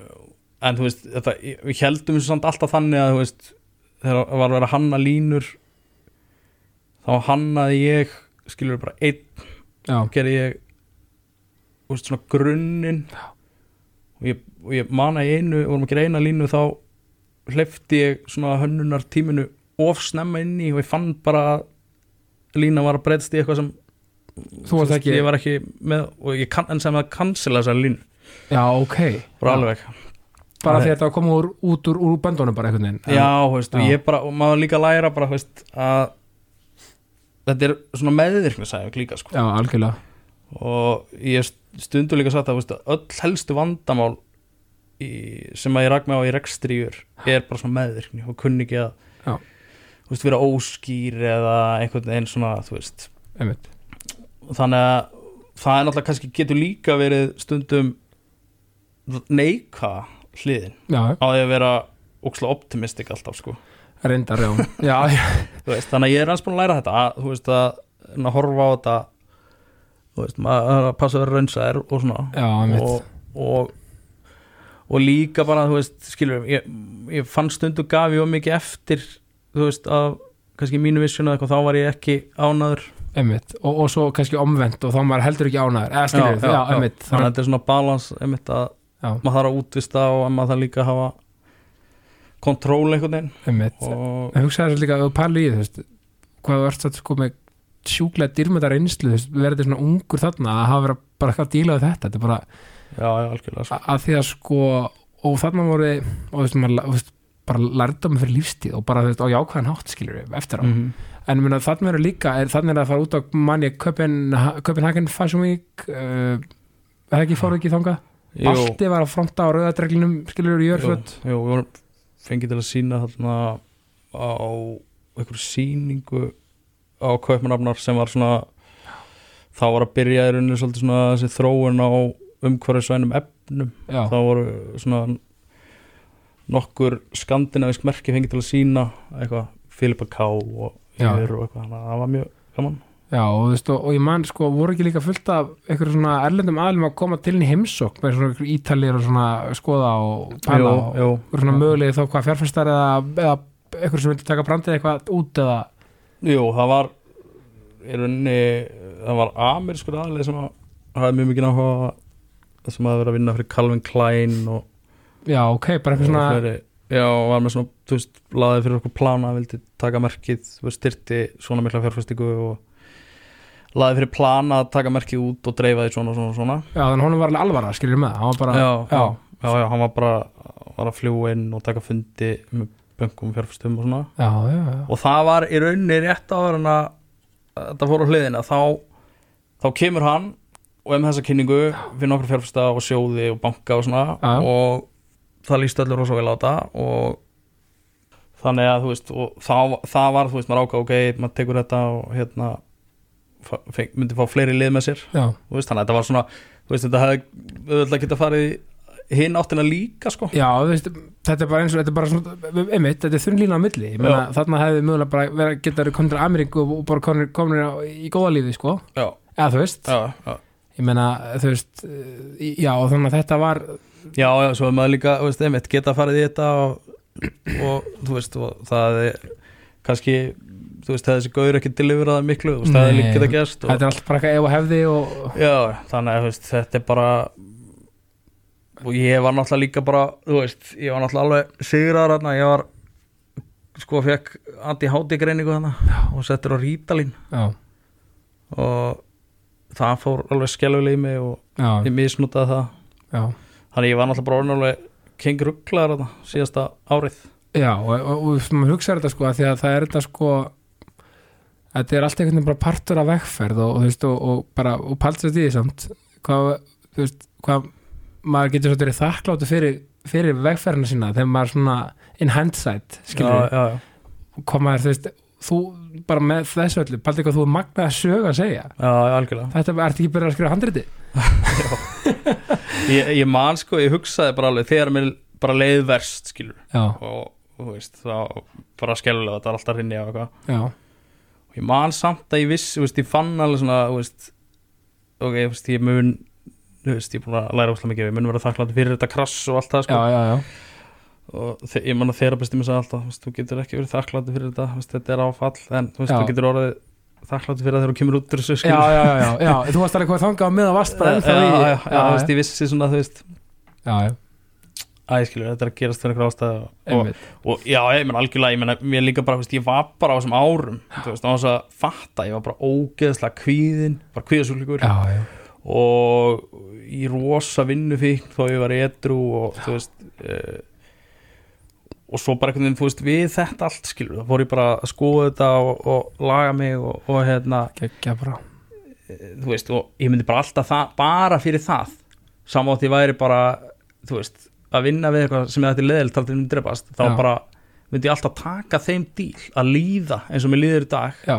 en þú veist, þetta, við heldum alltaf þannig að þú veist, þegar var að vera að hanna línur þá hannaði ég skilur bara einn, já. gerði ég veist, svona grunninn. Og ég, og ég mana í einu, vorum að gera eina línu þá hleyfti ég svona hönnunar tíminu of snemma inn í og ég fann bara að lína var að breytst í eitthvað sem Þú veist, ekki- ég var ekki með og ég kann, en sem að cancela þessa línu. Já, ok. Alveg bara Það því að var komið úr, út úr, úr böndunum bara einhvern veginn Já, veist, og Já. ég bara, og maður líka læra bara, veist, að þetta er svona meðvirkni sæðing líka, sko. Já, algjörlega. Og ég stundu líka sagt að, veist, öll helstu vandamál í, sem að ég rak með á í rekstríur er bara svona meðvirkni og kunni ekki að veist, vera óskýr eða einhvern veginn svona, þannig að það er náttúrulega kannski getur líka verið stundum neika hliðin. Já, á því að vera ókslega optimistik alltaf, sko. Reyndar, já, já, já, veist, þannig að ég er hans búin að læra þetta að, þú veist að, að horfa á þetta þú veist, maður að passa að vera raunsaðir og svona. Já og, og og líka bara, þú veist, skilur ég, ég fann stundu gaf ég of mikið eftir þú veist, af kannski mínu vissjuna eitthvað, þá var ég ekki ánaður einmitt. Og, og svo kannski omvend og þá maður heldur ekki ánæður eða skilur, já, já, einmitt. Þannig að þetta er svona balans einmitt að já, maður þarf að útvista og að maður þarf líka að hafa kontról einhvern veginn. Og en hugsaði þess líka, ef þú pæli í veist hvað ert satt sko með sjúklega þú veist, verður svona ungur þarna að hafa verið bara eitthvað að díla við þetta? Þetta er bara já, já, sko. að því að sko og þarna voru, og þú veist, maður, bara lærda mig fyrir lífstíð og bara þú veist, á jákvæðan hátt skilur við eftir á. Mm -hmm. en myrna, þarna eru líka, er, þarna er að fara út á manni Köpen, Köpenhagen Fashion Week uh, eða ekki fóruð ekki þangað Balti var að fronta á rauðadreglinum skilur Jú, jörföld jú, við vorum fengið til að sína þarna á einhverju síningu á kaupmanafnar sem var svona þá var að byrja í rauninu svolítið svona þessi þróun á umhverfisvænum efnum. Já, þá voru svona nokkur skandinavisk merki fengið til að sína eitthvað Filipa K og Já. Jör og eitthvað, þannig að það var mjög gaman já og, veist, og, og ég man sko, voru ekki líka fullt af einhverjum svona erlendum aðlum að koma til inn í heimsókn með svona ítalir og svona skoða og pæla og svona mögulegið þá hvað fjárfæstar eða, eða einhverjum sem vildi taka brandið eitthvað út eða? Jú, það var rauninni, það var amerískur aðlið sem að hafði mjög mikið áhuga sem að vera að vinna fyrir Calvin Klein og, já ok, bara eitthvað svona fleiri, já, og var með svona, þú veist, laðið fyrir okkur plana, vildi taka merkið, styrti svona mikla fjárfæstingu og laðið fyrir plana að taka merkið út og dreifa því svona, svona, svona. Já þannig honum var alveg alvara, skilur með hann var bara, já, já, já, já, hann var bara var að fljúa inn og taka fundi með bönkum fjárfæstum og svona. Já, já, já. og það var í rauninni rétt en að að þetta fór á hliðina. Þá, þá kemur hann og er með þessa kynningu fyrir nokkur fjárfesta og sjóði og banka og svona. Og það líst öllu rosa vel á þetta og þannig að þú veist og það, var, þú veist, maður ákvað ok, maður tekur þetta og hérna myndi fá fleiri lið með sér. Veist, þannig að þetta var svona veist, þetta hefði auðvitað geta farið í hinn áttina líka sko. Já veist, þetta er bara eins og þetta er bara svona, einmitt, þetta er þurr lína á milli. Þarna hefði mögulega bara verið geta verið komin til Ameríku og bara komin, komin í góða lífi, sko, já, eða þú veist. Já, já, ég meina, þú veist já, þannig að þetta var já, já svo maður líka, veist, einmitt geta farið í þetta og, og þú veist, og það er kannski þú veist, þessi gaur ekki deliveraða miklu, þú er Nei, líka geta gerst og, þetta er alltaf bara eitthvað ef og hefði og, Já, þannig að þú veist, þetta er bara og ég var náttúrulega líka bara þú veist, ég var náttúrulega alveg sigraðar þarna, ég var sko fekk anti-háti greiningu þarna og settur á rítalín já, og það fór alveg skelvileg í mig og já, ég misnútaði það. Já. Þannig ég var náttúrulega bara orðinn alveg king rugglaðar þarna síðasta árið. Já, og, og, og maður hugsaður þetta sko að því að það er þetta sko þetta er allt einhvern veginn bara partur af vegferð og, og þú veist, og, og bara og palsast í því samt hvað, þú veist, hvað maður getur svo verið þakkláttu fyrir, fyrir vegferðina sína þegar maður svona in hindsight, skilur já, já, já, hvað maður, þú veist, þú bara með þessu öllu, paldi hvað þú er magnað sög að segja, þetta er ekki byrjað að skrifa handriti ég, ég man sko, ég hugsaði bara alveg þegar mér bara leið verst skilur. Og þú veist, þá bara skelvilega þetta var alltaf hrinni á eitthvað og ég man samt að ég viss, veist, ég fann alveg svona, veist ok, veist, ég mun ég er búin að læra óslega mikið, ég mun vera þakklátt fyrir þetta krass og allt það, já, sko. Já, já. og þe- ég man að þeirra bestum ég sagði alltaf, þú getur ekki verið þakklátt fyrir þetta, þetta er áfall, en þú Já. getur orðið þakklátt fyrir það þegar þú kemur út úr þessu, Já, skilur já, já, já, já, þú varst alveg hvað þangað á meðan varst bara já, ennþá já, í já, já, veist, ég vissi svona, þú veist. Já, já, Æ, skilur, þetta er að gerast fyrir einhver ástæð og, og já, ég menn algjörlega, ég menn mér líka bara, veist, ég var bara á þessum árum þú veist, á þess að fatta, ég var bara ógeðslega kvíðin, bara kvíðasúlíkur. Já, já, og í rosa vinnufíkn þó ég var edru og þú veist uh, og svo bara einhvern veginn, þú veist, við þetta allt skilur, þá fór ég bara að skoða þetta og, og laga mig og, og hérna geggja bara. þú veist, og ég myndi bara alltaf það bara fyrir það, samátt ég væri bara, þú veist, að vinna við eitthvað sem ég ætti leðilt þá myndi ég alltaf taka þeim díl að líða eins og mér líður í dag. Já,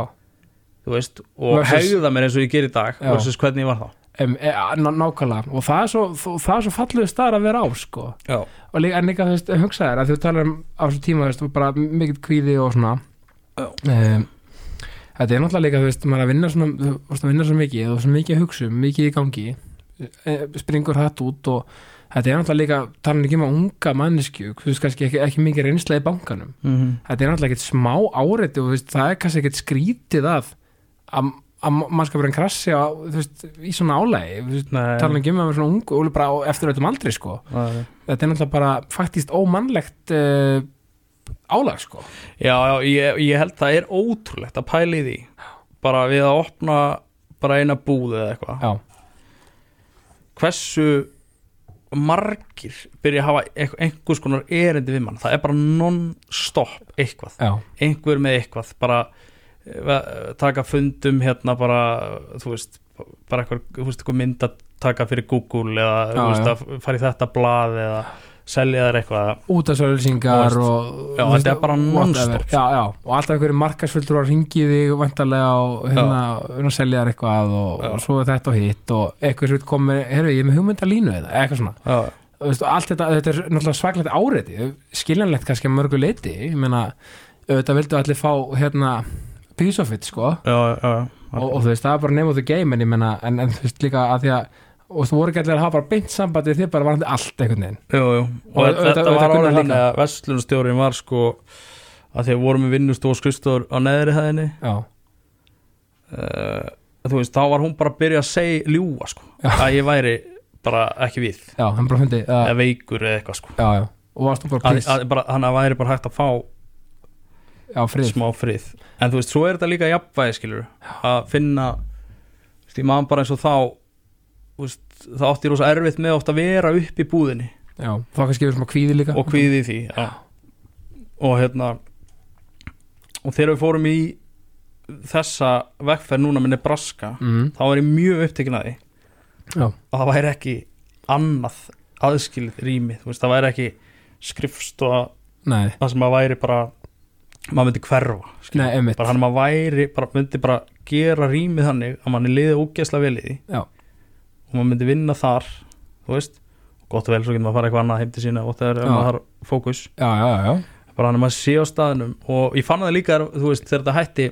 þú veist, og hegða mér eins og ég ger í dag Já. versus hvernig ég var þá. Um, e, ná- nákvæmlega. Og það er svo, það er svo falluðu staðar að vera á sko. Og líka, en líka þú veist, hugsaðir að þú talar um á þessu tíma, þú veist, bara mikill kvíði og svona. Um, þetta er náttúrulega líka, þú veist, maður að vinna svona, þú veist, að vinna svo mikið og svo mikið að hugsa um, mikið í gangi. E, springur hatt út og þetta er náttúrulega líka, talan ekki um að unga manneskju, þú veist, kannski ekki, ekki mikið reynsla í bankanum. Mm þetta er náttúrulega ekkert smá áreiti og veist, það er kannski ekkert skrítið að að að mannskapurinn krassi á, veist, í svona álægi Nei. tala ekki um að vera svona ung og bara eftir öllum aldrei sko. Já, þetta er náttúrulega bara faktist ómannlegt uh, álag sko. Já, ég, ég held það er ótrúlegt að pæla í því. Bara við að opna bara eina búð eða eitthvað. Já, hversu margir byrja að hafa einhvers konar erindi við mann. Það er bara non-stop eitthvað. Já, einhver með eitthvað. Bara eh, taka fundum hérna bara þú veist bara eitthvað, þú veist, eitthvað mynd að taka fyrir Google eða Já, veist, fara í þetta blað eða selja þær eitthvað útasölsingar Þú og þú veist, þetta er bara non-stop. og alltaf einhverju markasfulltur að ringi þig vantarlega og hérna, hérna selja þær eitthvað og, og svo er þetta og hitt og eitthvað sem komið, herru, ég er með hugmyndalínu eða eitthvað svona. Veist, og allt þetta, þetta er náttúrulega svaklegt áreiti skiljanlegt kannski að mörgu leiti ég meina, auðvitað vildu allir fá hérna, piece of it sko. Já, já, já. og, og þú veist, það er bara name of the game en ég meina, en, en þú veist líka að því að og þú voru ekki allir að hafa bara beint sambandi þið bara varandi allt einhvern veginn. Jú, jú. Og og þetta var líka. þannig að vestlunastjórin var sko að því að vorum við vinnust og skrifstofur á neðri hæðinni. Já, uh, þú veist, þá var hún bara að byrja að segja ljúa sko, Já. að ég væri bara ekki við, já, hann bara fundi eða veikur eða eitthvað sko. Já, og varst þú bara bara, hann að væri bara hægt að fá frið. smá frið. En þú veist, svo er þetta líka jafnvægi skilur að finna þú veist, ég man bara eins og þá veist, það átti rosa erfitt með oft að vera upp í búðinni. Já, þá kannski við smá kvíði líka. Og kvíði því já. og hérna og þegar við fórum í þessa vegferð núna með Nebraska mm, þá var ég mjög upptekinn að því. Já, að það væri ekki annað aðskilið rými, veist, það væri ekki skrifstofa nei, það sem að væri bara maður myndi hverfa. Nei, bara hann maður væri, bara myndi bara gera rýmið þannig að manni liði ógeðslega vel í því. Já. Og maður myndi vinna þar þú veist, gott og vel svo getur maður að fara eitthvað annað heim til sína og það er maður þarf fókus. Já, já, já, bara hann er maður sé á staðinum og ég fann það líka, þú veist, þegar þetta hætti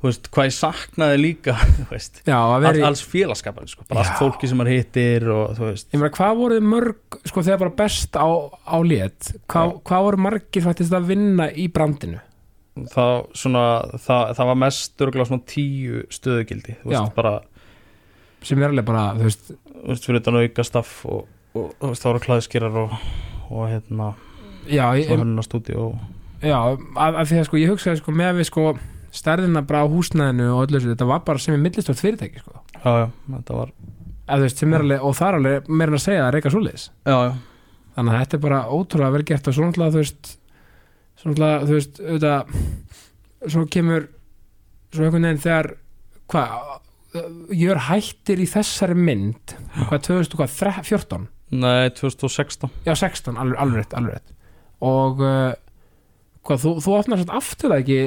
þú veist, hvað ég saknaði líka þú veist, að veri alls félagskapar sko, bara allt fólki sem maður hittir og þú veist, Ég meina, hvað voru mörg, sko, þegar bara best á, á lét, hvað, hvað voru margir fættist að vinna í brandinu? það, svona, það, það var mest örgulega svona tíu stöðugildi þú veist, bara, Sem er alveg bara, þú veist, þú veist, fyrir þetta auka staff og, og, þú veist, það voru klæðskýrar og, og hérna, já, ég, já, að, að því að sko, ég hugsaði sko með við sko stærðina bara á húsnæðinu og öllu þessu, þetta var bara sem er millistort fyrirtæki, sko. já, já, þetta var Að, veist, er alveg, og það er alveg meira en að segja að reyka svoleiðis. já, já, Þannig að þetta er bara ótrúlega vel gert og svona alltaf, þú veist, svona alltaf, þú veist, auðvitað, svo kemur, svo einhvern veginn þegar, hvað, Jör hættir í þessari mynd, hvað, 2014? nei, 2016 Já, 16, alveg, rétt, alveg rétt. Og, uh, hvað, þú, þú opnar svona aftur það ekki,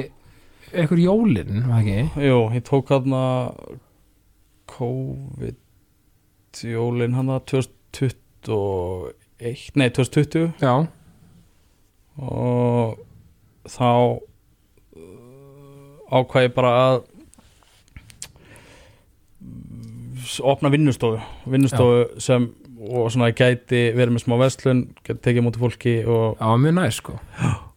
einhver jólin, var það ekki? Jú, ég tók hann COVID jólin hann 2021 nei 2020 Já, og þá uh, ákvað ég bara að mm, opna vinnustofu. Vinnustofu sem og svona gæti verið með smá vestlun gæti tekið mútið fólki og, já, mjög næst, sko.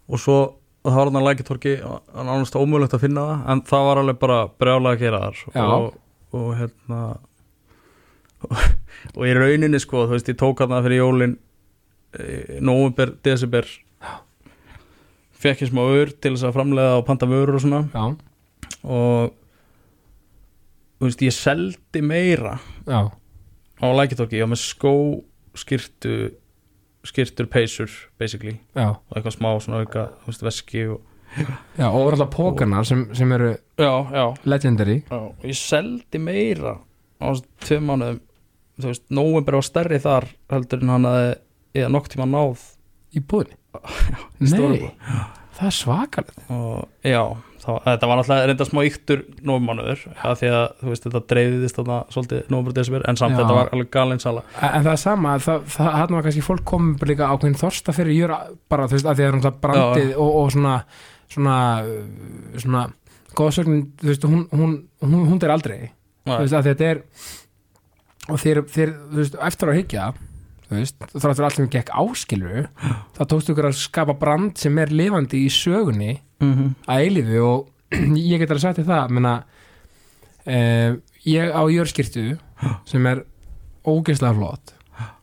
og svo og það var hann að lækitorki það var ánast ómögulegt að finna það en það var alveg bara brjálega að gera þar. Og, og hérna og í rauninni sko þú veist ég tók hann það fyrir jólin nóvumber, desember. Fekk ég smá ör til þess að framlega og panta vörur og svona. Já, og veist ég seldi meira já, á lækitorki, ég var með skó skirtu skirtur peysur basically. Já, og eitthvað smá svona auka þú veist, veski og já, og alltaf pókarnar sem, sem eru já, já, legendary. Já, og ég seldi meira á þessum tveim mánuðum. Þú veist, nóvember var stærri þar heldur en hann að eða nokk tíma náð. Í búðinni? í stóru Nei, það er svakalegt. og já, þá, þetta var náttúrulega reynda smá yktur nóvmánuður að því að þú veist, þetta dreifðist þarna svolítið nóvember desember, en samt Já. þetta var alveg galinn sala En en það er sama, það, það hann var kannski fólk komið líka ákveðin þorsta fyrir jör bara þú veist, að því að það er brandið og, og svona svona, svona góðsögnin, þú veist, hún, hún, hún, hún er aldrei, þú veist, að þetta er og þeir, þeir þú veist, eftir að hyggja þú veist, er allt sem gekk áskilur þá tókstu ykkur að skapa brand sem er lifandi í sögunni mm -hmm. að eilífi og ég get alveg sagt þér það menna, eh, ég á jörskirtu sem er ógeðslega flott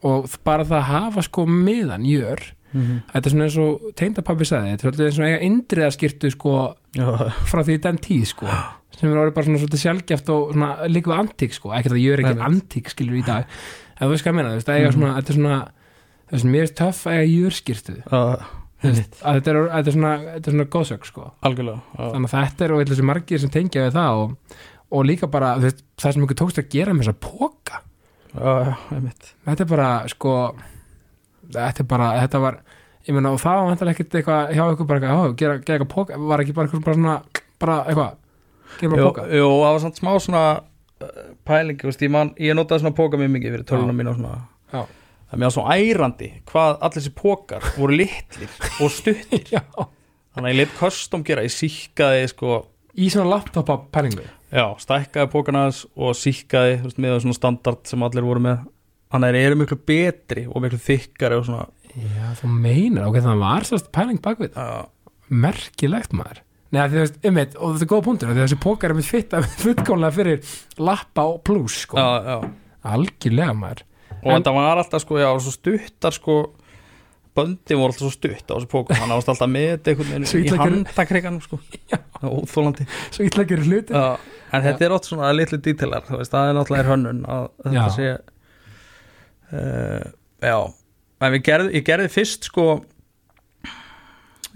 og bara það að hafa sko miðan jör þetta er svona eins og teindapappi sagði þetta er og eiga indriðaskirtu sko já, frá því den tíð sko sem er orðið bara svona svolítið sjálfgeft og svona líka við antík sko, ekkert að jör ekki antík skilur í dag, þú veist hvað ég meina þú veist, að eiga Mhm. svona, þetta er svona þú veist, mér er töff að já, Þú veist, að þetta er, þetta er svona, þetta er svona góðsök sko. Algjörlega já. þannig að þetta er og þessi margir sem tengja við það og, og líka bara veist, það sem ykkur tókst að gera með þessa póka já, já, einmitt. Þetta er bara sko þetta er bara, þetta var ég meina og það var vantilega ekkert eitthvað hjá ykkur bara eitthvað, já, gera, gera eitthvað póka var ekki bara eitthvað bara svona, bara eitthvað gera bara póka jú, það var samt smá svona uh, pæling, veist, ég, man, ég notaði svona póka mjög mikið fyrir tölunum mín og svona. Já. það er mér svo ærandi hvað allir þessi pókar voru litlir og stuttir. Já, þannig að ég lit custom gera, ég síkkaði sko, í svona laptopa pælingu? Já, stækkaði pókana þess og síkkaði, veist, með svona standard sem allir voru með. Þannig að þeir eru miklu betri og miklu þykkari og svona. Já, þú meinar, ok, það var sérst pæling bakvið merkilegt maður Nei, að þú veist, einmitt, og þetta er góða punktur að þessi pókar er mitt fitta fullkomlega fyrir lappa og plus, sko. Já, já. algjörlega maður. Og En- þetta var alltaf sko, já, svo stuttar sko böndin voru alltaf svo stutt á þessu að það var alltaf með veginn í handakriganum sko. Já. Óþólandi svo gerir hluti Já, en þetta er ótt svona litlu dítilar þú veist, það er náttúrulega hönnun að þetta Já. sé uh, já. En við gerði, ég gerði fyrst sko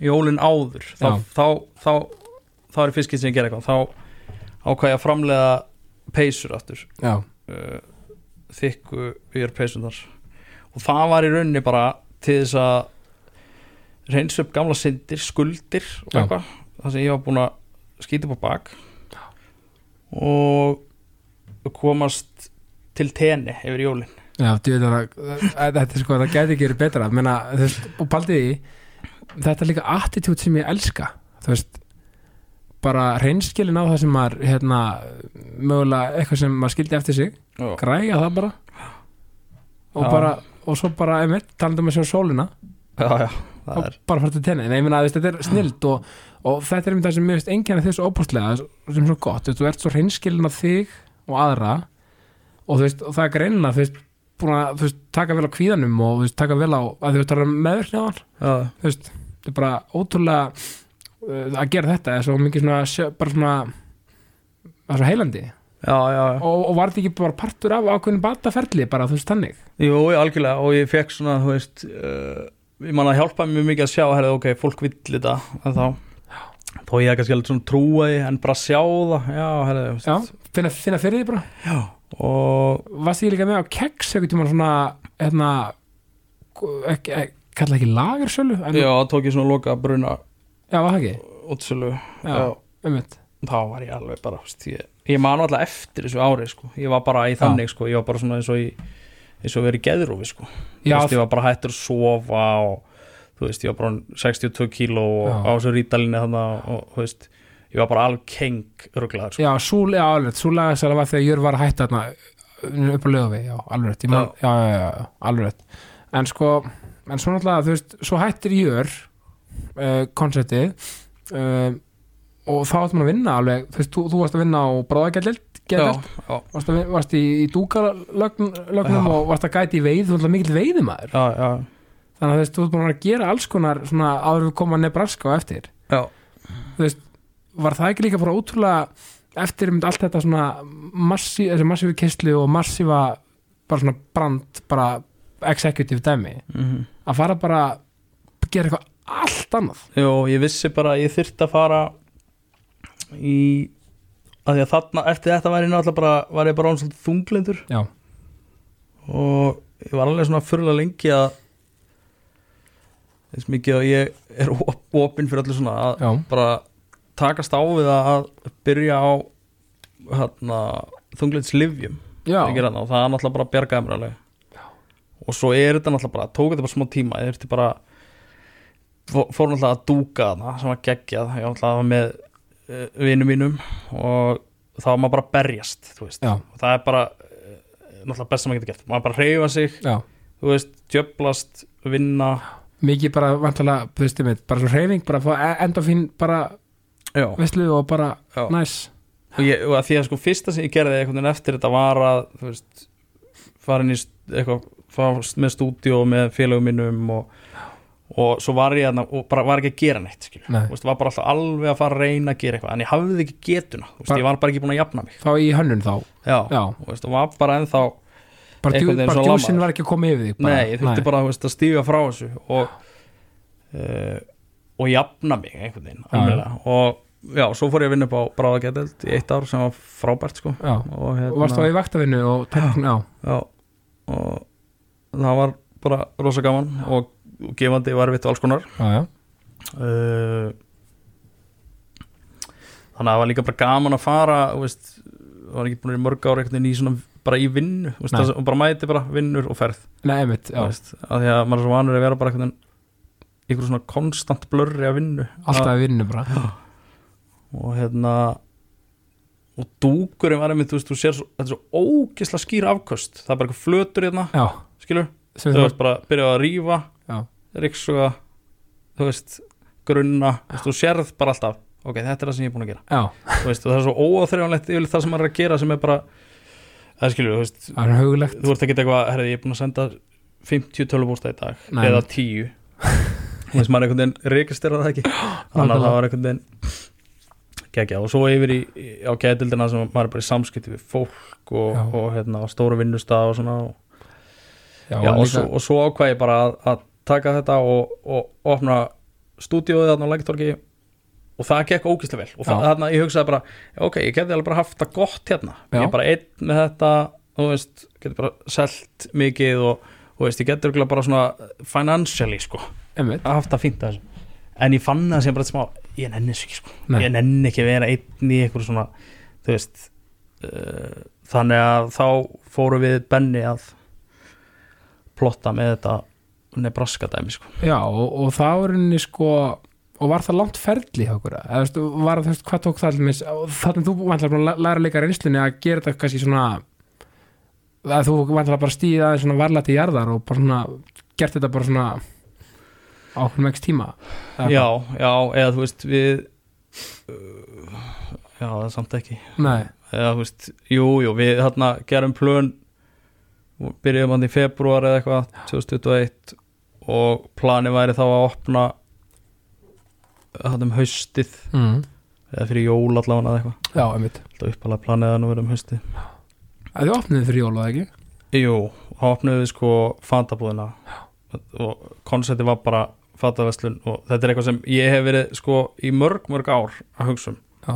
jólin áður þá, Já. þá, þá, þá er skipt sem gerði eitthvað þá ákvað ég að framlega peysur aftur. Já, uh, þykku yfir peysunar og það var í rauninni bara til þess að reynsu upp gamla syndir, skuldir og Já. eitthvað, það sem ég var búin að skýta upp á bak. Og komast til tenni yfir jólin. Já, þetta er sko, það gæti ekki verið betra. Menna, og paldið í þetta er líka attitút sem ég elska. Þú veist bara reynskilin á það sem maður hérna, mögulega eitthvað sem maður skildi eftir sig Já, græja það bara. Og Já. bara, og svo bara einmitt, talandi um að sjá sólina. Já, og er bara fara til tenni, nei, þú veist, þetta er snild og, og þetta er einmitt það sem mér finnst enginn þessu óbústlega, sem er svo gott. Þú ert svo reynskilin á þig og aðra. Og veist, og það er greinilega þú veist, búin að, veist, taka vel á kvíðanum og veist, taka vel á, að þú veist, það er veist, þetta er bara ótrúlega uh, að gera þetta er svo mikið svona, bara svona það er svo heilandi. Já, já, og, og var þetta ekki bara partur af ákveðin bataferli bara, þú veist, þannig? Jú, algjörlega. Og ég fekk svona, þú veist uh, ég man að hjálpa mér mikið að sjá herrið, ok, fólk vill þetta en þá, þó ég er kannski alveg svona því en bara sjá það, já, herrið, já, finna, finna fyrir því bara. Já. Og varst ég líka með á keks einhvern tímann svona hérna ekki, ekki, kalla ekki lagersölu en, já, tók ég svona loka bruna já, var það ekki? útsölu, Já. einmitt. þá var ég alveg bara, ég, ég man alltaf eftir þessu ári, sko, ég var bara í þannig, sko, ég var bara svona eins og í eins og verið geðrúfi, sko. Já, veist, ég var bara hættur að sofa og þú veist, ég var bara 62 kíló og á þessu rítalinni þannig og þú veist, ég var bara alveg keng ruglaður, sko. já, súl, já, alveg. Sú lagersölu var þegar Jör var að hætta þarna upp á lögavi, já, alveg já, já, já, já, alveg en sko, en svo náttúrulega, þú veist svo hættir Jör uh, konceptið uh, og þá áttum að vinna alveg þú veist, þú, þú varst að vinna á bráðagjallild varst, að, varst í, í dúkalögnum Já. og varst að gæti í veið, þú ætla mikill veiðumæður já, já, þannig að þú veist, þú búin að gera alls konar svona áður við koma Nebraska á eftir. Já, þú veist, var það ekki líka bara ótrúlega eftir um allt þetta svona massi, þessi massífi kistlu og massífa bara svona brand bara executive dæmi? Mhm. Að fara bara að gera eitthvað allt annað? Jó, ég vissi bara að ég þyrfti að fara í að því að þarna, eftir þetta var ég náttúrulega bara var ég bara án svolítið þunglindur. Já, og ég var alveg svona fyrirlega lengi að þess mikið að ég er op opinn fyrir öllu svona að já, bara takast á við að byrja á hérna, þunglinslifjum já, og það er náttúrulega bara alveg og svo er þetta náttúrulega bara tók þetta bara smá tíma ég þurfti bara fó- fór náttúrulega að dúka þarna sem var geggjað. Ég var náttúrulega með uh, vinum mínum og þá var maður bara berjast og það er bara uh, náttúrulega best sem maður getur gert. Maður bara reyfa sig, veist, djöblast vinna, mikið bara vantilega, bara svo hreyfing bara fá enda fín bara veslu og bara næs og, ég, og að því að sko fyrsta sem ég gerði einhvern veginn eftir þetta var að þú veist, farin í eitthvað, með stúdíu með félögum mínum og, og svo var ég þarna og bara var ekki að gera neitt. Nei. Veist, var bara alltaf alveg að fara að reyna að gera eitthvað en ég hafði ekki getuna, veist, ég var bara ekki búin að jafna mig. Þá í hönnun þá, já, já. og var bara ennþá bara, djúsin var ekki að koma yfir þig bara, nei, ég þurfti bara veist, að stíga frá þessu og uh, og jafna mig einhvern veginn og já, svo fór ég að vinna upp á bráðageteld í eitt ár sem var frábært sko. Já, og, hérna, og varst þá í vaktavinnu og tekn, já, Já, og það var bara rosa gaman og, og gefandi var vitt og alls konar. Já, já, uh, þannig að það var líka bara gaman að fara veist, það var ekki búin í mörg ára í svona, bara í vinnu veist, það, og bara mæti bara vinnur og ferð. Nei, einmitt, já, veist, að því að maður er svo vanur að vera bara einhvern svona konstant blurri að vinnu. Alltaf í vinnu bara og hérna og dúkurinn var einmitt, þú veist, þú sér svo, þetta er svo ógisla skýr afköst. Það er bara eitthvað flötur hérna, já, skilur? Sem þú þú veist bara byrjaði að rífa já, riksuga þú veist, grunna þú, veist, þú sérð bara alltaf, ok, þetta er það sem ég er búin að gera. Já, þú veist, og það er svo óáþreifanlegt yfirleitt það sem maður er að gera sem er bara það skilur, þú veist, það er hugulegt. þú ert ekki eitthvað herrði, ég er búin að senda 50 tölvúrsta í dag Nei. eða 10 þú veist, maður er einhvern veginn registrað það ekki. Þannig að það var einhvern veginn gegja og svo yfir í, á gætildina sem maður er bara í samskipti við fólk og, og hérna stóru vinnustaf og svona og já, Já, og, svo, og svo ákvað ég bara að, að taka þetta og, og opna stúdíóið þarna á Læktorki og það gekk ógislega vel. Og það, þarna ég hugsaði bara, ok, ég geti alveg bara haft það gott hérna, Já. ég er bara einn með þetta þú veist, geti bara selt mikið og veist, ég örugglega bara svona financially, sko, haft það fínt að þessu. En ég fann það sem bara smá ég nenni þessu ekki sko. Ég nenni ekki að vera einn í eitthvað svona þú veist uh, þannig að þá fóru við Benni að plotta með þetta Nebraska dæmi sko. Já, og, og það var henni sko og var það langt ferli hjá okkur eða þú veist, var það, þú veist, hvað tók það þannig þú vantilega að læra leika reynslunni að gera þetta kannski svona að þú vantilega bara stíða aðeins svona varlega til jarðar og bara svona gert þetta bara svona okkur með tíma? Eða já, já, eða þú veist við uh, já, það er samt ekki? Nei, eða þú veist, jú, jú, við þarna gerum plön og byrjuðum hann í februar eða eitthvað 2021 og plani væri þá að opna hann um haustið mm. eða fyrir jól allavega eða eitthvað. Já, einmitt. Þetta uppalega planið að nú verðum haustið. Að þið opniði fyrir jóla, eða ekki? Jú, þá opnuðum við sko fantabúðina og koncepti var bara fataverslun og þetta er eitthvað sem ég hef verið sko í mörg, mörg ár að hugsa um. Já,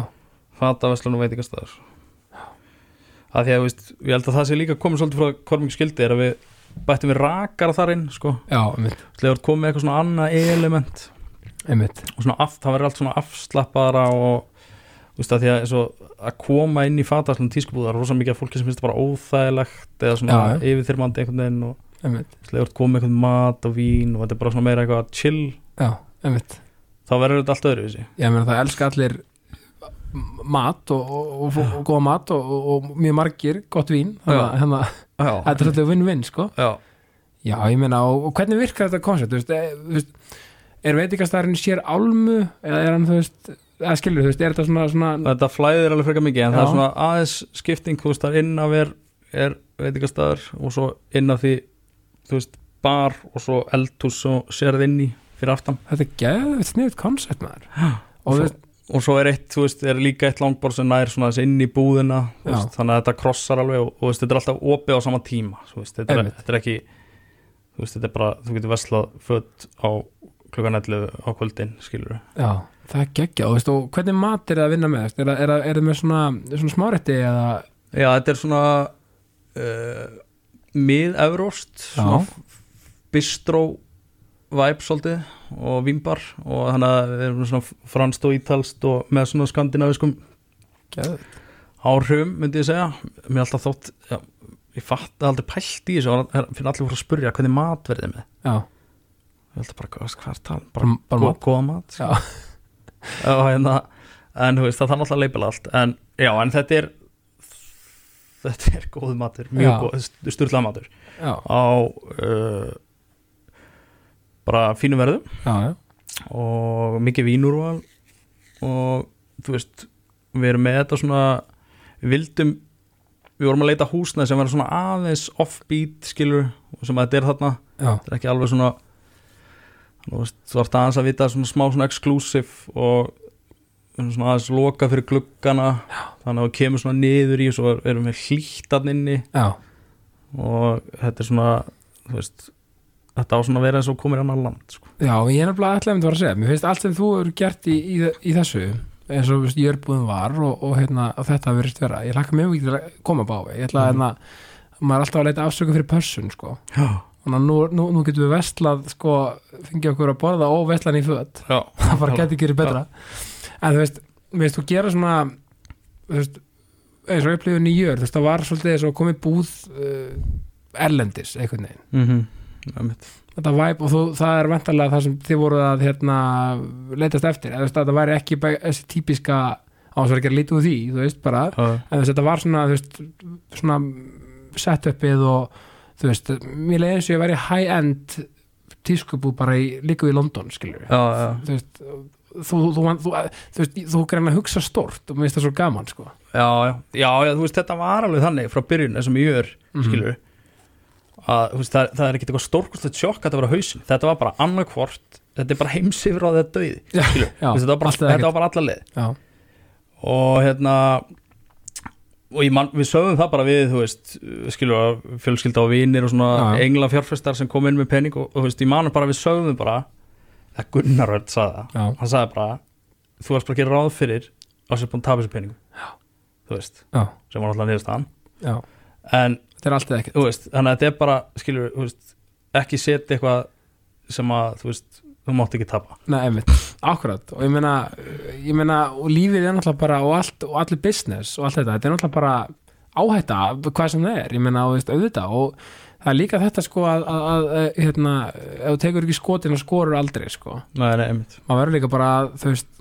fataverslun og veitingastæður að því að veist, ég held að það sé líka komið svolítið frá mikið skildi er að við bættum við rakara þar inn sko, slegur komið eitthvað svona annað element. Einmitt. Og svona af, það verður allt svona afslappara og þú veist að því að og að koma inn í fataverslun tískubúðar rosa mikið af fólki sem finnst bara óþægilegt eða svona yfirþyrmandi einhvern veginn og slegur komið eitthvað mat og vín og þetta er bara svona meira eitthvað chill já, einmitt. þá verður þetta allt öðruvísi. Ég meina það elska allir mat og, og, og, og góða mat og, mjög margir gott vín þannig að hérna, Já, þetta er svolítið win-win sko. Já, já ég meina og, hvernig virkar þetta koncept? Þú veist, e, er veitingastæðurinn sér álmu eða er hann þú veist eða skilur þú veist er þetta svona, svona þetta flæðir alveg frekar mikið en það Já. er svona aðeins skipting þú veist, það er inn af er, er veitingastæður og svo inn af því þú veist, bar og svo eldhús og sérð inn í fyrir aftan. Þetta er geðið sniðut koncept maður. Og svo, og svo er eitt, þú veist, er líka eitt langbor sem nær svona inn í búðina veist, þannig að þetta krossar alveg og, og veist, þetta er alltaf opið á sama tíma þú veist, þetta, er, þetta er ekki þú veist, þetta er bara, þú getur veslað född á klukkan 11 á kvöldin skilur já það er geggja og, veist, og hvernig mat er það að vinna með er það með svona, svona smárætti eða? Já, þetta er svona uh, mið-evróst svona bistró vibe svolítið og vimbar og þannig að við erum svona franskt og ítalst og með svona skandinaviskum áhrifum myndi ég segja. Mér er alltaf þótt, já, ég fatt aldrei pælt í þessu. Og finnir allir voru að spurja hvernig mat verðið með. Já, ég held að bara, er tal, Bara- bara, gó- mat? góða mat og hérna, en þú veist, það þarf alltaf að leipila allt. En já, en þetta er þetta er góð matur, mjög góð styrlað matur. Já, á uh, bara fínum verðum. Já, já. og mikið vínúrval og þú veist við erum með þetta svona við vildum við vorum að leita húsnæði sem verður svona aðeins offbeat skilur sem að þetta er þarna. Þetta er ekki alveg svona þú veist, þú ert aðeins að vita svona smá svona exclusive og svona aðeins loka fyrir gluggana Já. þannig að það kemur svona niður í og svo erum við hlýttan inni já. og þetta er svona þú veist, þetta á svona að vera eins og komir annar land sko. Já, ég er nefnilega ætlaði að vera að segja Mér finnst allt sem þú eru gert í, í, í þessu eins og veist, jörbúðum var og, og, hérna, þetta verist vera ég hlakka mjög mikið til að koma bá ég ætla að Mhm. hérna, maður er alltaf að leita afsöku fyrir pössun sko. Já, þannig að nú, nú, nú getum við vestlað sko, fengið okkur að borða og vestlan í föt já það bara geti ekki verið betra en þú veist, veist, þú gera svona þú veist, eins og upplifun í jör þú veist, það var svolítið eins og komið búð uh, erlendis, einhvern veginn. Mm -hmm. þetta væp og þú, það er vantarlega það sem þið voru að hérna, leitast eftir, eða þetta væri ekki þessi típiska gera lítið úr því, þú veist, bara. Já, en veist, þetta var svona, þú veist, svona setupið og þú veist, mér leiði eins og ég væri high-end tískubúð bara í, líka í London, skilur já, já. þú veist, þú, þú, þú, þú, þú þú greina að hugsa stort og mér finnst það svo gaman, sko. Já, já, já, já, þú veist, þetta var alveg þannig frá byrjun, eins og mjög er, Mhm. skilur að, veist, það, það er ekki eitthvað stórkustlegt sjokk að þetta var á hausinn, þetta var bara annarkvort, þetta er bara heimsifur á þetta döið, skilur, já, veist, þetta var bara, bara alla leið. Já, og hérna og man, við sögum það bara við, þú veist, skilur að fjölskylda og vinir og svona engla fjárfestar sem kom inn með pening og, og þú veist, ég man bara við sögum bara, það Gunnar Rödd sagði það, já, hann sagði bara þú varst bara að gera ráð fyrir að sér búin að tapa þessu peningum, já. þú veist já, sem var alltaf niðurstaðan. Já. En þetta er allt eða ekkert. þú veist, þannig að þetta er bara skilur, þú veist, ekki setja eitthvað sem að, þú veist, þú mátt ekki tapa. Nei, einmitt, akkurat. Og ég meina, ég meina og lífið er náttúrulega bara og, allt, og allir business og allt þetta, þetta er náttúrulega bara áhætta, hvað sem það er. Ég meina, og veist, auðvitað. Og það er líka þetta sko að, að, að hérna, ef þú tekur ekki skotin og skorur aldrei sko, Nei, nei, einmitt. Maður verður líka bara að, þú veist,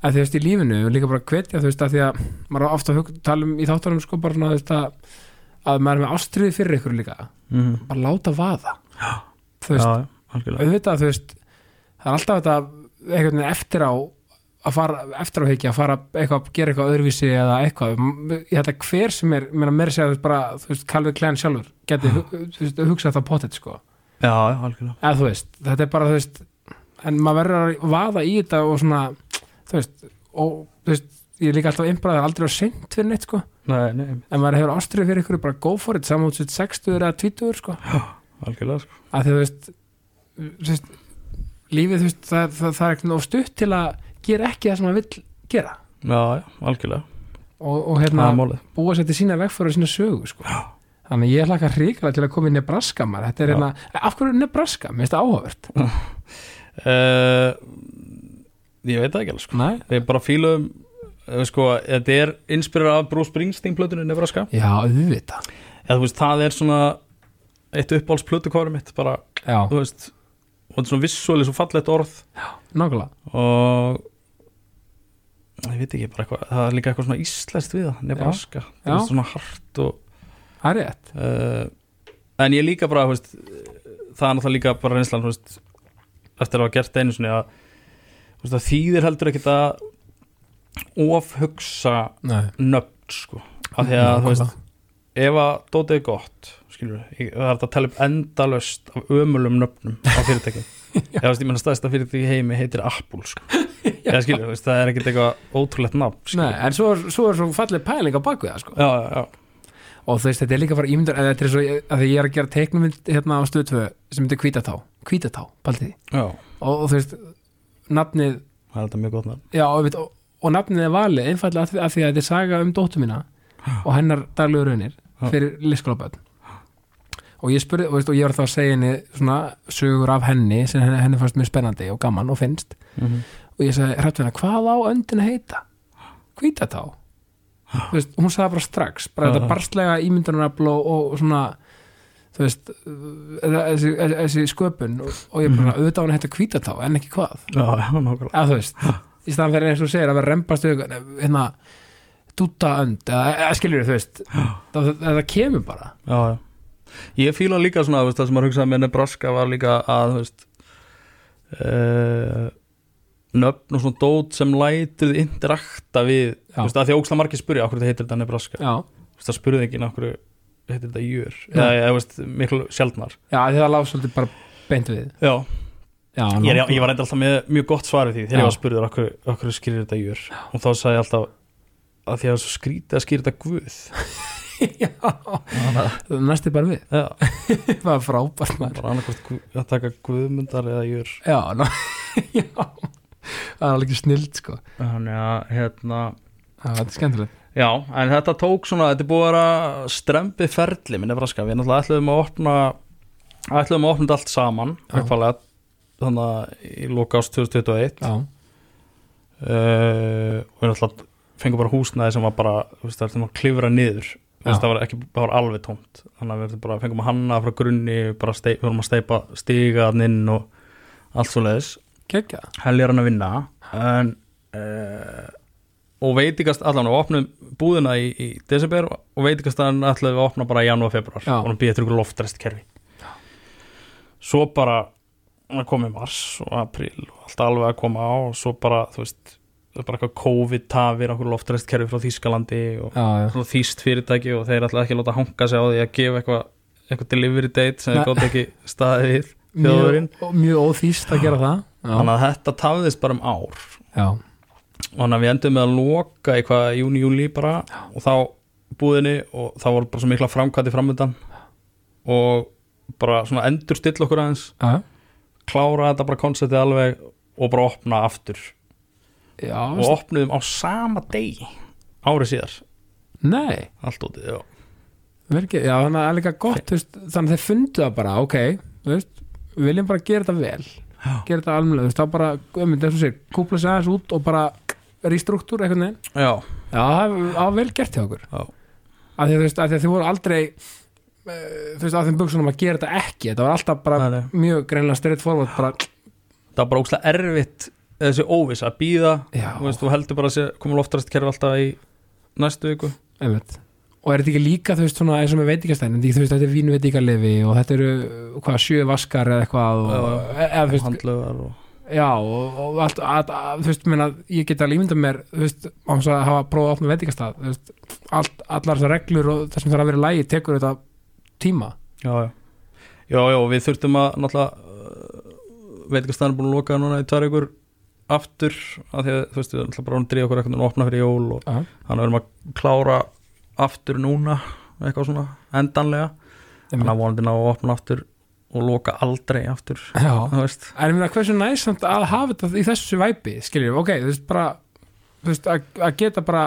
að þú veist í lífinu líka bara að hvetja, þú veist, að því að maður er ofta að tala um í þáttunum sko bara svona, veist, að, að maður er með ástriði fyrir ykkur líka, mm. bara láta vaða. Þú veist, algjörlega. auðvitað þú veist það er alltaf þetta einhvern veginn eftir á að fara eftir á higgja að fara eitthvað, gera eitthvað öðruvísi eða eitthvað, að hver sem er meina meira segja þú veist bara, þú veist, Calvin Klein sjálfur geti hugsað það pottet sko. Já, já, algjörlega. Eða veist, þetta er bara þú veist en maður verður að vaða í þetta og svona, þú veist og þú veist, ég er líka alltaf einbræðið aldrei á seint fyrir neitt sko, Nei, nei, en maður hefur ástriði fyrir ykkur bara go for it, út 60 eða 20 sko. Algjörlega, sko. Að því þú veist, þú veist lífið þú veist, það, það, það er ekki nóg stutt til að gera ekki það sem maður vill gera. Já, já, algjörlega. Og, og hérna búa sér til sína vegfæra og sína sögu sko. Þannig ég hlaka hrikalega til að koma í Nebraska maður, þetta er Já. hérna, af hverju Nebraska? Mér finnst það áhugavert. Uh, Ég veit það ekki alveg, sko. Nei. Við bara fílum eh, sko, þetta er inspirerað af Bruce Springsteen plötunni Nebraska. Já, auðvitað. Eða þú veist, það er svona eitt uppáhalds plötukvári mitt bara, já, þú veist og þetta er svona vissúali svo fallegt orð. Nákvæmlega. Og ég veit ekki, bara eitthvað það er líka eitthvað svona íslenskt við það, Nebraska. Það Já. er svona hart og það er rétt. Uh, en ég líka bara, veist það er náttúrulega líka bara reynslan veist, eftir að hafa gert einu svona að, veist, það þýðir heldur ekkit að ofhugsa nöfn sko, af því að nákvæmlega. ef að dótið er gott skilur við, það er að tala upp endalöst af ömulum nöfnum á fyrirtæki eða ég menna stæðsta fyrirtæki í heimi heitir Apple sko, eða skilur það er ekkert eitthvað ótrúlegt nafn Nei, en svo, svo er svo fallið pæling á baku það sko. já, já, já, og þú veist, þetta er líka bara ímyndur en þetta er svo, að því ég er að gera teiknumynd hérna á stöð 2 sem heitir Hvítatá Hvítatá, paldið því og, og þú veist, nafnið það er þetta mjög gott nafn. Já, og, og, og nafnið er valið einfallega af því, af því að þetta er saga um dóttu mína og hennar daglegu raunir fyrir lisskólaböld og ég spurði, og, veist, og ég var þá að segja henni svona sögur af henni sem henni, henni fannst mjög spennandi og gaman og finnst. Mm -hmm. og ég sagði, hrættu hvað á öndin að heita? Hvítatá Þú veist, hún sagði bara strax bara þetta barstlega ímyndunarafl og, og svona þú veist eða þessi, þessi sköpun og, og ég bara, auðvitað á hann að heita hvítatá en ekki hvað. Já, já, nákvæmlega. Eða þú veist, í staðan fyrir eins og segir að vera rembast við hérna dúta önd, eða, eða skilur þú veist það, það, kemur bara. Já, já. ég fíla líka svona, veist, það sem maður hugsaði með Nebraska var líka að, þú veist uh, nöfn og svona dót sem lætur þið interakta við, þú veist, að því að óksla margir spurja okkur þetta heitir þetta Nebraska, já, þú veist, það spurði ekki okkur heitir þetta jör, eða, eða, þú veist, miklu sjaldnar. Já því það lág svolítið bara beint við. Já, já, ég, er, ég var eitthvað alltaf með mjög gott svar við því þegar Já. ég var spurður okkur, okkur skýrir þetta jör? Og þá sagði ég alltaf að því að það er svo skrítið að skýra þetta guð. Já, það næsti bara við. Það var frábært maður. Bara annarkvæmt að taka guðmundar eða jör. Já, ná, já það er alveg snild sko. Þannig að hérna þetta er skemmtilegt. Já, en þetta tók svona, þetta er búið að strempi ferli með Nebraska, við náttúrulega ætluðum að opna ætluðum að opna þetta allt saman þannig að í loka ást 2021 já, uh, og við náttúrulega fengum bara húsnæði sem var bara, veist, það er að klifra niður. Veist, það var ekki, það var alveg tómt. Þannig að við bara fengum að hanna frá grunni við vorum að steipa stiga þarna inn og allt svo leiðis geggja heljar hann að vinna en uh, og veitingast allan við opnum búðina í, í desember og veitingast hann ætlaði við að opna bara í janúar, februar og hann býði eftir ykkur loftrest kerfi svo bara það komið mars og april og allt alveg að koma á og svo bara þú veist, bara eitthvað COVID-tafir okkur loftrest kerfi frá Þýskalandi og já, já, þýst fyrirtæki og þeir ætlaði ekki að láta hanga sig á því að gefa eitthvað eitthvað delivery date sem þeir gátt ekki staðið við mjög, mjög óþýst að gera það þannig að þetta tafðist bara um ár. Já, þannig að við endum með að loka eitthvað júni, júli bara og þá búðinni og þá voru bara svo mikla framkvæði framöndan og bara svona endur stilla okkur aðeins já, klára þetta bara konceptið alveg og bara opna aftur. Já og opnuðum á sama degi árið síðar, nei. Allt útið já. Verki, já, þannig að það er líka gott veist, þannig að þeir fundu það bara, ok veist, við viljum bara gera þetta vel gera þetta almennilega, þú veist, þá bara um, þess að segja, kúpla sig aðeins út og bara restruktúr einhvern veginn. Já, Já, það var vel gert hjá okkur. Já. af því að þú veist, af því að þið voru aldrei eh, þú veist, af þeim buksunum að gera þetta ekki. Þetta var alltaf bara Nei, nei. mjög greinlega straight forward bara, það var bara ógslag erfitt þessi óviss að býða já, þú veist, þú heldur bara að sé, komur loftræst kerfi alltaf í næstu viku. Einmitt og er þetta ekki líka, þú veist, svona eins og með veitingastæðin þú veist, þetta er vínveitingalefi og þetta eru hvað, sjö vaskar eða eitthvað og, Já. eða, veist, handlögar og já, og, og allt að, að, þú veist, minna, ég get alveg ímyndað mér þú veist, á þess að hafa prófað að opna veitingastað þú veist, allt, allar þessar reglur og það sem þarf að vera lægi tekur þetta tíma já, já, já, já, við þurftum að náttúrulega uh, veit ekki að staðan er búin að loka núna í tvær ykkur aftur, af því að þú veist, við erum náttúrulega bara aftur núna, eitthvað svona endanlega, þannig að vonandi ná að opna aftur og loka aldrei aftur, en ég meina hversu næsamt að hafa þetta í þessu væpi, skiljum, ok, þú veist bara, þú veist, að, geta bara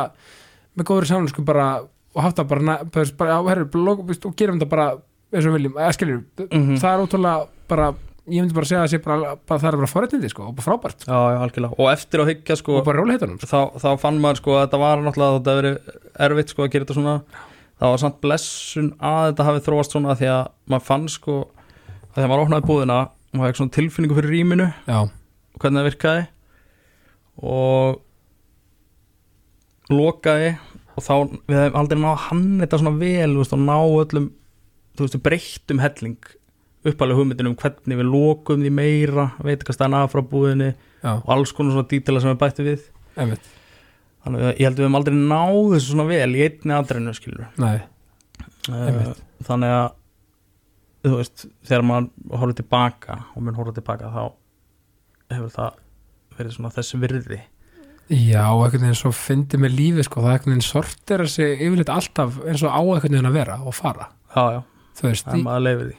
með góður samlensku bara og haft það bara, þú veist, bara, herru, og gerum þetta bara eins og við viljum, eða skiljum, Mhm. það er ótrúlega bara, ég myndi bara segja að bara, bara það er bara forrættindi, sko, og bara frábært. Já, já, algjörlega, og eftir að hyggja sko og bara róliheitunum, sko. þá, þá fann maður sko að þetta var náttúrulega þetta verið erfitt sko að gera þetta svona. Það var samt blessun að þetta hafi þróast svona því að maður fann sko að þegar maður opnaði búðina maður hefði svona tilfinningu fyrir rýminu. Og hvernig það virkaði. Og lokaði og þá við hefum aldrei náð að hann þetta svona vel veist, og ná öllum þú veist, breyttum helling uppalega hugmyndinu um hvernig við lokum því meira veit ekki að staðan af frá búðinni já, og alls konar svona dítila sem við bætti við. Einmitt, þannig að ég held að við hefum aldrei náð þessu svona vel í einni aðdreinu skilur uh, Einmitt. þannig að þú veist, þegar maður horfður tilbaka og mun horfður tilbaka þá hefur það verið svona þessi virði. Já, og einhvern veginn svo fyndi með lífi sko, það einhvern veginn sortir þessi yfirleitt alltaf eins og á einhvern veginn að vera og fara, já, já, þú veist, er maður að leiði því.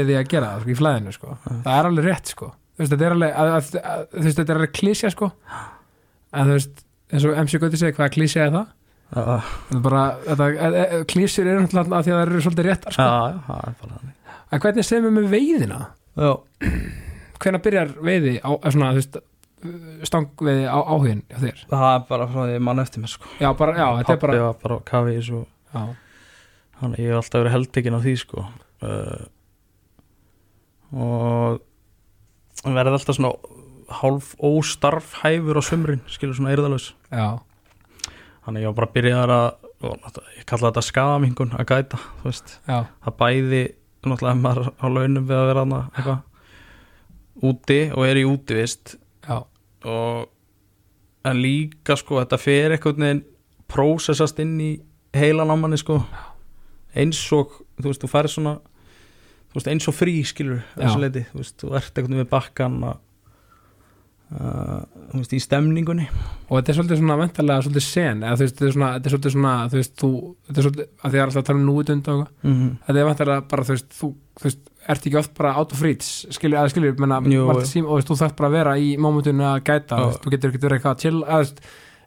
ef því að gera það sko, í flæðinu sko, það er alveg rétt sko. Þú veist, þetta er alveg, að, að, að, þú veist, þetta er alveg klísja sko. En þú veist, eins og MC Gauti segi, hvaða klísja er það? er bara, þetta, e, e, klísjur eru náttúrulega að því að það eru svolítið réttar sko. bara þannig. En hvernig segum við með veiðina? Hvenær byrjar veiði á, eða svona, þú veist stangveiði á áhugin hjá þér? það er bara frá því mann eftir mér sko. Já, bara, já, þetta er pappi bara var bara á kafi í þessu. Já, Þannig ég hef alltaf verið heldekinn á því sko. Uh, og verði alltaf svona hálf óstarfhæfur á sumrin skilur svona eirðalus já, þannig ég var bara að og náttúrulega, ég kalla þetta skadamingun að gæta þú veist, já, það bæði náttúrulega ef maður á launum við að vera hana eitthvað úti og er í útivist já, og en líka sko þetta fer eitthvað prósessast inn í heilan á manni sko eins og þú veist, þú færi svona þú veist, eins og frí skilur leiti, þú veist, þú ert eitthvað við bakkan að uh, veist, í stemningunni og þetta er svolítið svona ventalega svolítið sen eða veist, þetta er svona, þetta er svolítið svona þú veist, þú, þetta er svolítið, að því að alltaf að tala um núutund og mm -hmm. þetta er ventalega bara þú veist, þú, þú veist, ert ekki oft bara out of reach, skilju, að skilju, menna Jú. Sím, og þú þarft bara að vera í mómentinu að gæta, þú getur ekki verið eitthvað að chill, að þú veist,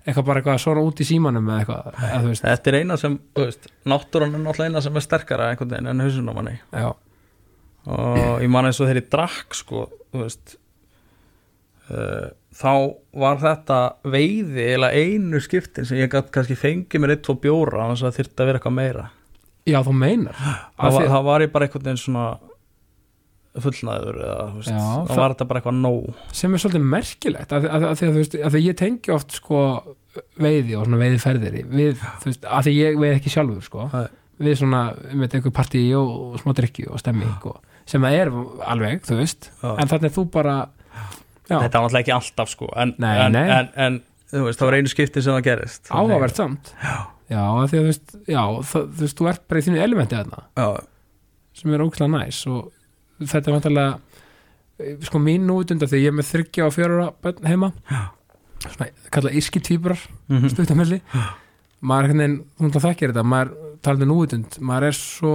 eitthvað bara eitthvað svona út í símanum eða eitthvað, veist, þetta er eina sem, þú veist, náttúran er náttúrulega eina sem er sterkara einhvern veginn en hausun á manni. Já, og ég man eins og ég drakk sko, veist uh, þá var þetta veiði eða einu skiptin sem ég gætt kannski fengið mér eitt, tvo bjóra þannig að það þyrfti að vera eitthvað meira. Já, þú meinar. Því- þá var ég bara einhvern veginn svona fullnæður eða veist, þá það- var þetta bara eitthvað nóg. Sem er svolítið merkilegt að, að, að, því að, að ég tengi oft sko veiði og svona veiðiferðir við, þú veist, að því ég veið ekki sjálfur sko, við svona með einhver partí og, og smá drikki og stemming og, sem það er alveg, þú veist Já. en þannig er þú bara já, þetta var náttúrulega ekki alltaf sko en, Nei, en, nei. En, en þú veist, það var einu skiptin sem það gerist. Áhugavert samt. Já, já að því að þú veist, já, það, þú veist, þú ert bara í þínu elementi þarna já, sem er ógæslega næs og þetta er vantarlega sko mín nútunda því ég er með þryggja og fjóra börn heima. Svona, kalla íski tvíburar Mhm. stuttamilli maður er veginn, þú náttúrulega þekkir þetta maður talandi núutund, maður er svo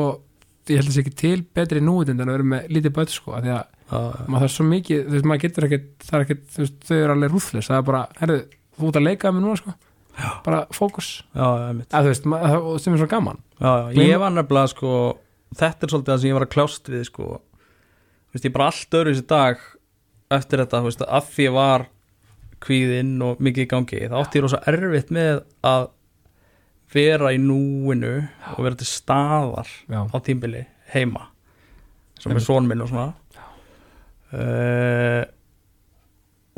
ég held að sé ekki til betri núutund en að vera með lítið börn sko, af því að já, maður þarf svo mikið, þú veist, maður getur ekkert það er ekkert, þú veist, þau eru alveg rúðlis það er bara, herðu, þú ert að leika með núna sko. Já. bara fókus, að það- sem er svo gaman. Já, já, ég var nefnilega sko þetta er svolítið það sem ég var að kljást við sko veist, ég bara allt öðru þessi dag eftir þetta, þú veist, að því ég var kvíðinn og mikið í gangi þá átti ég rosa erfitt með að vera í núinu og vera til staðar já, á tímbili heima sem er Einmitt. són minn og svona uh,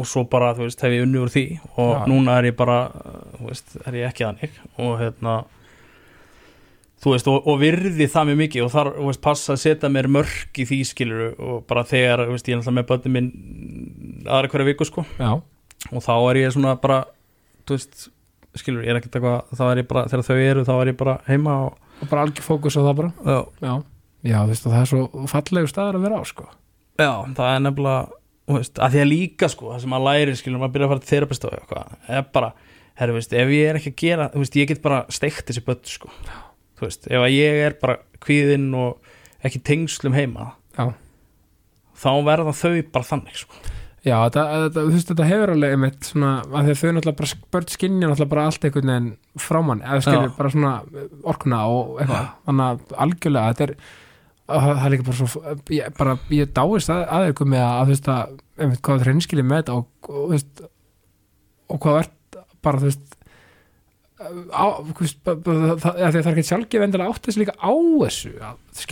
og svo bara, þú veist, hef ég unni úr því og Já. núna er ég bara þú veist, er ég ekki þannig og hérna þú veist, og, og virði það mjög mikið og þar, þú veist, passa að setja mér mörk í því skilur og bara þegar, þú veist, ég er alltaf með bönnum minn aðra hverja viku, sko. Já, og þá er ég svona bara þú veist, skilur, ég er ekkert eitthvað þá er ég bara, þegar þau eru, þá er ég bara heima og, og bara algjör fókus á það bara. Já, já, já, þú veist, og það er svo fallegu staðar að vera á, sko. Já, það er nefnilega þú veist, að því að líka sko, það sem að læri skilur, maður byrja að og er er þú veist, ef að ég er bara kvíðinn og ekki tengslum heima já, þá verða þau bara þannig sko. Já, þetta, þetta, þú veist, þetta hefur alveg einmitt svona, að þau náttúrulega bara börn skinja náttúrulega bara allt einhvern veginn frá mann eða skilur Já. bara svona orkuna og eitthvað, þannig að algjörlega þetta er að það er líka bara svo ég, bara, ég dáist að, að ykkur með að, þú veist að, einmitt, hvað það reynskilið með þetta og, og, veist, og hvað verð bara, þú veist á, bara, það, er ekki sjálfgef endilega átt þessu líka á þessu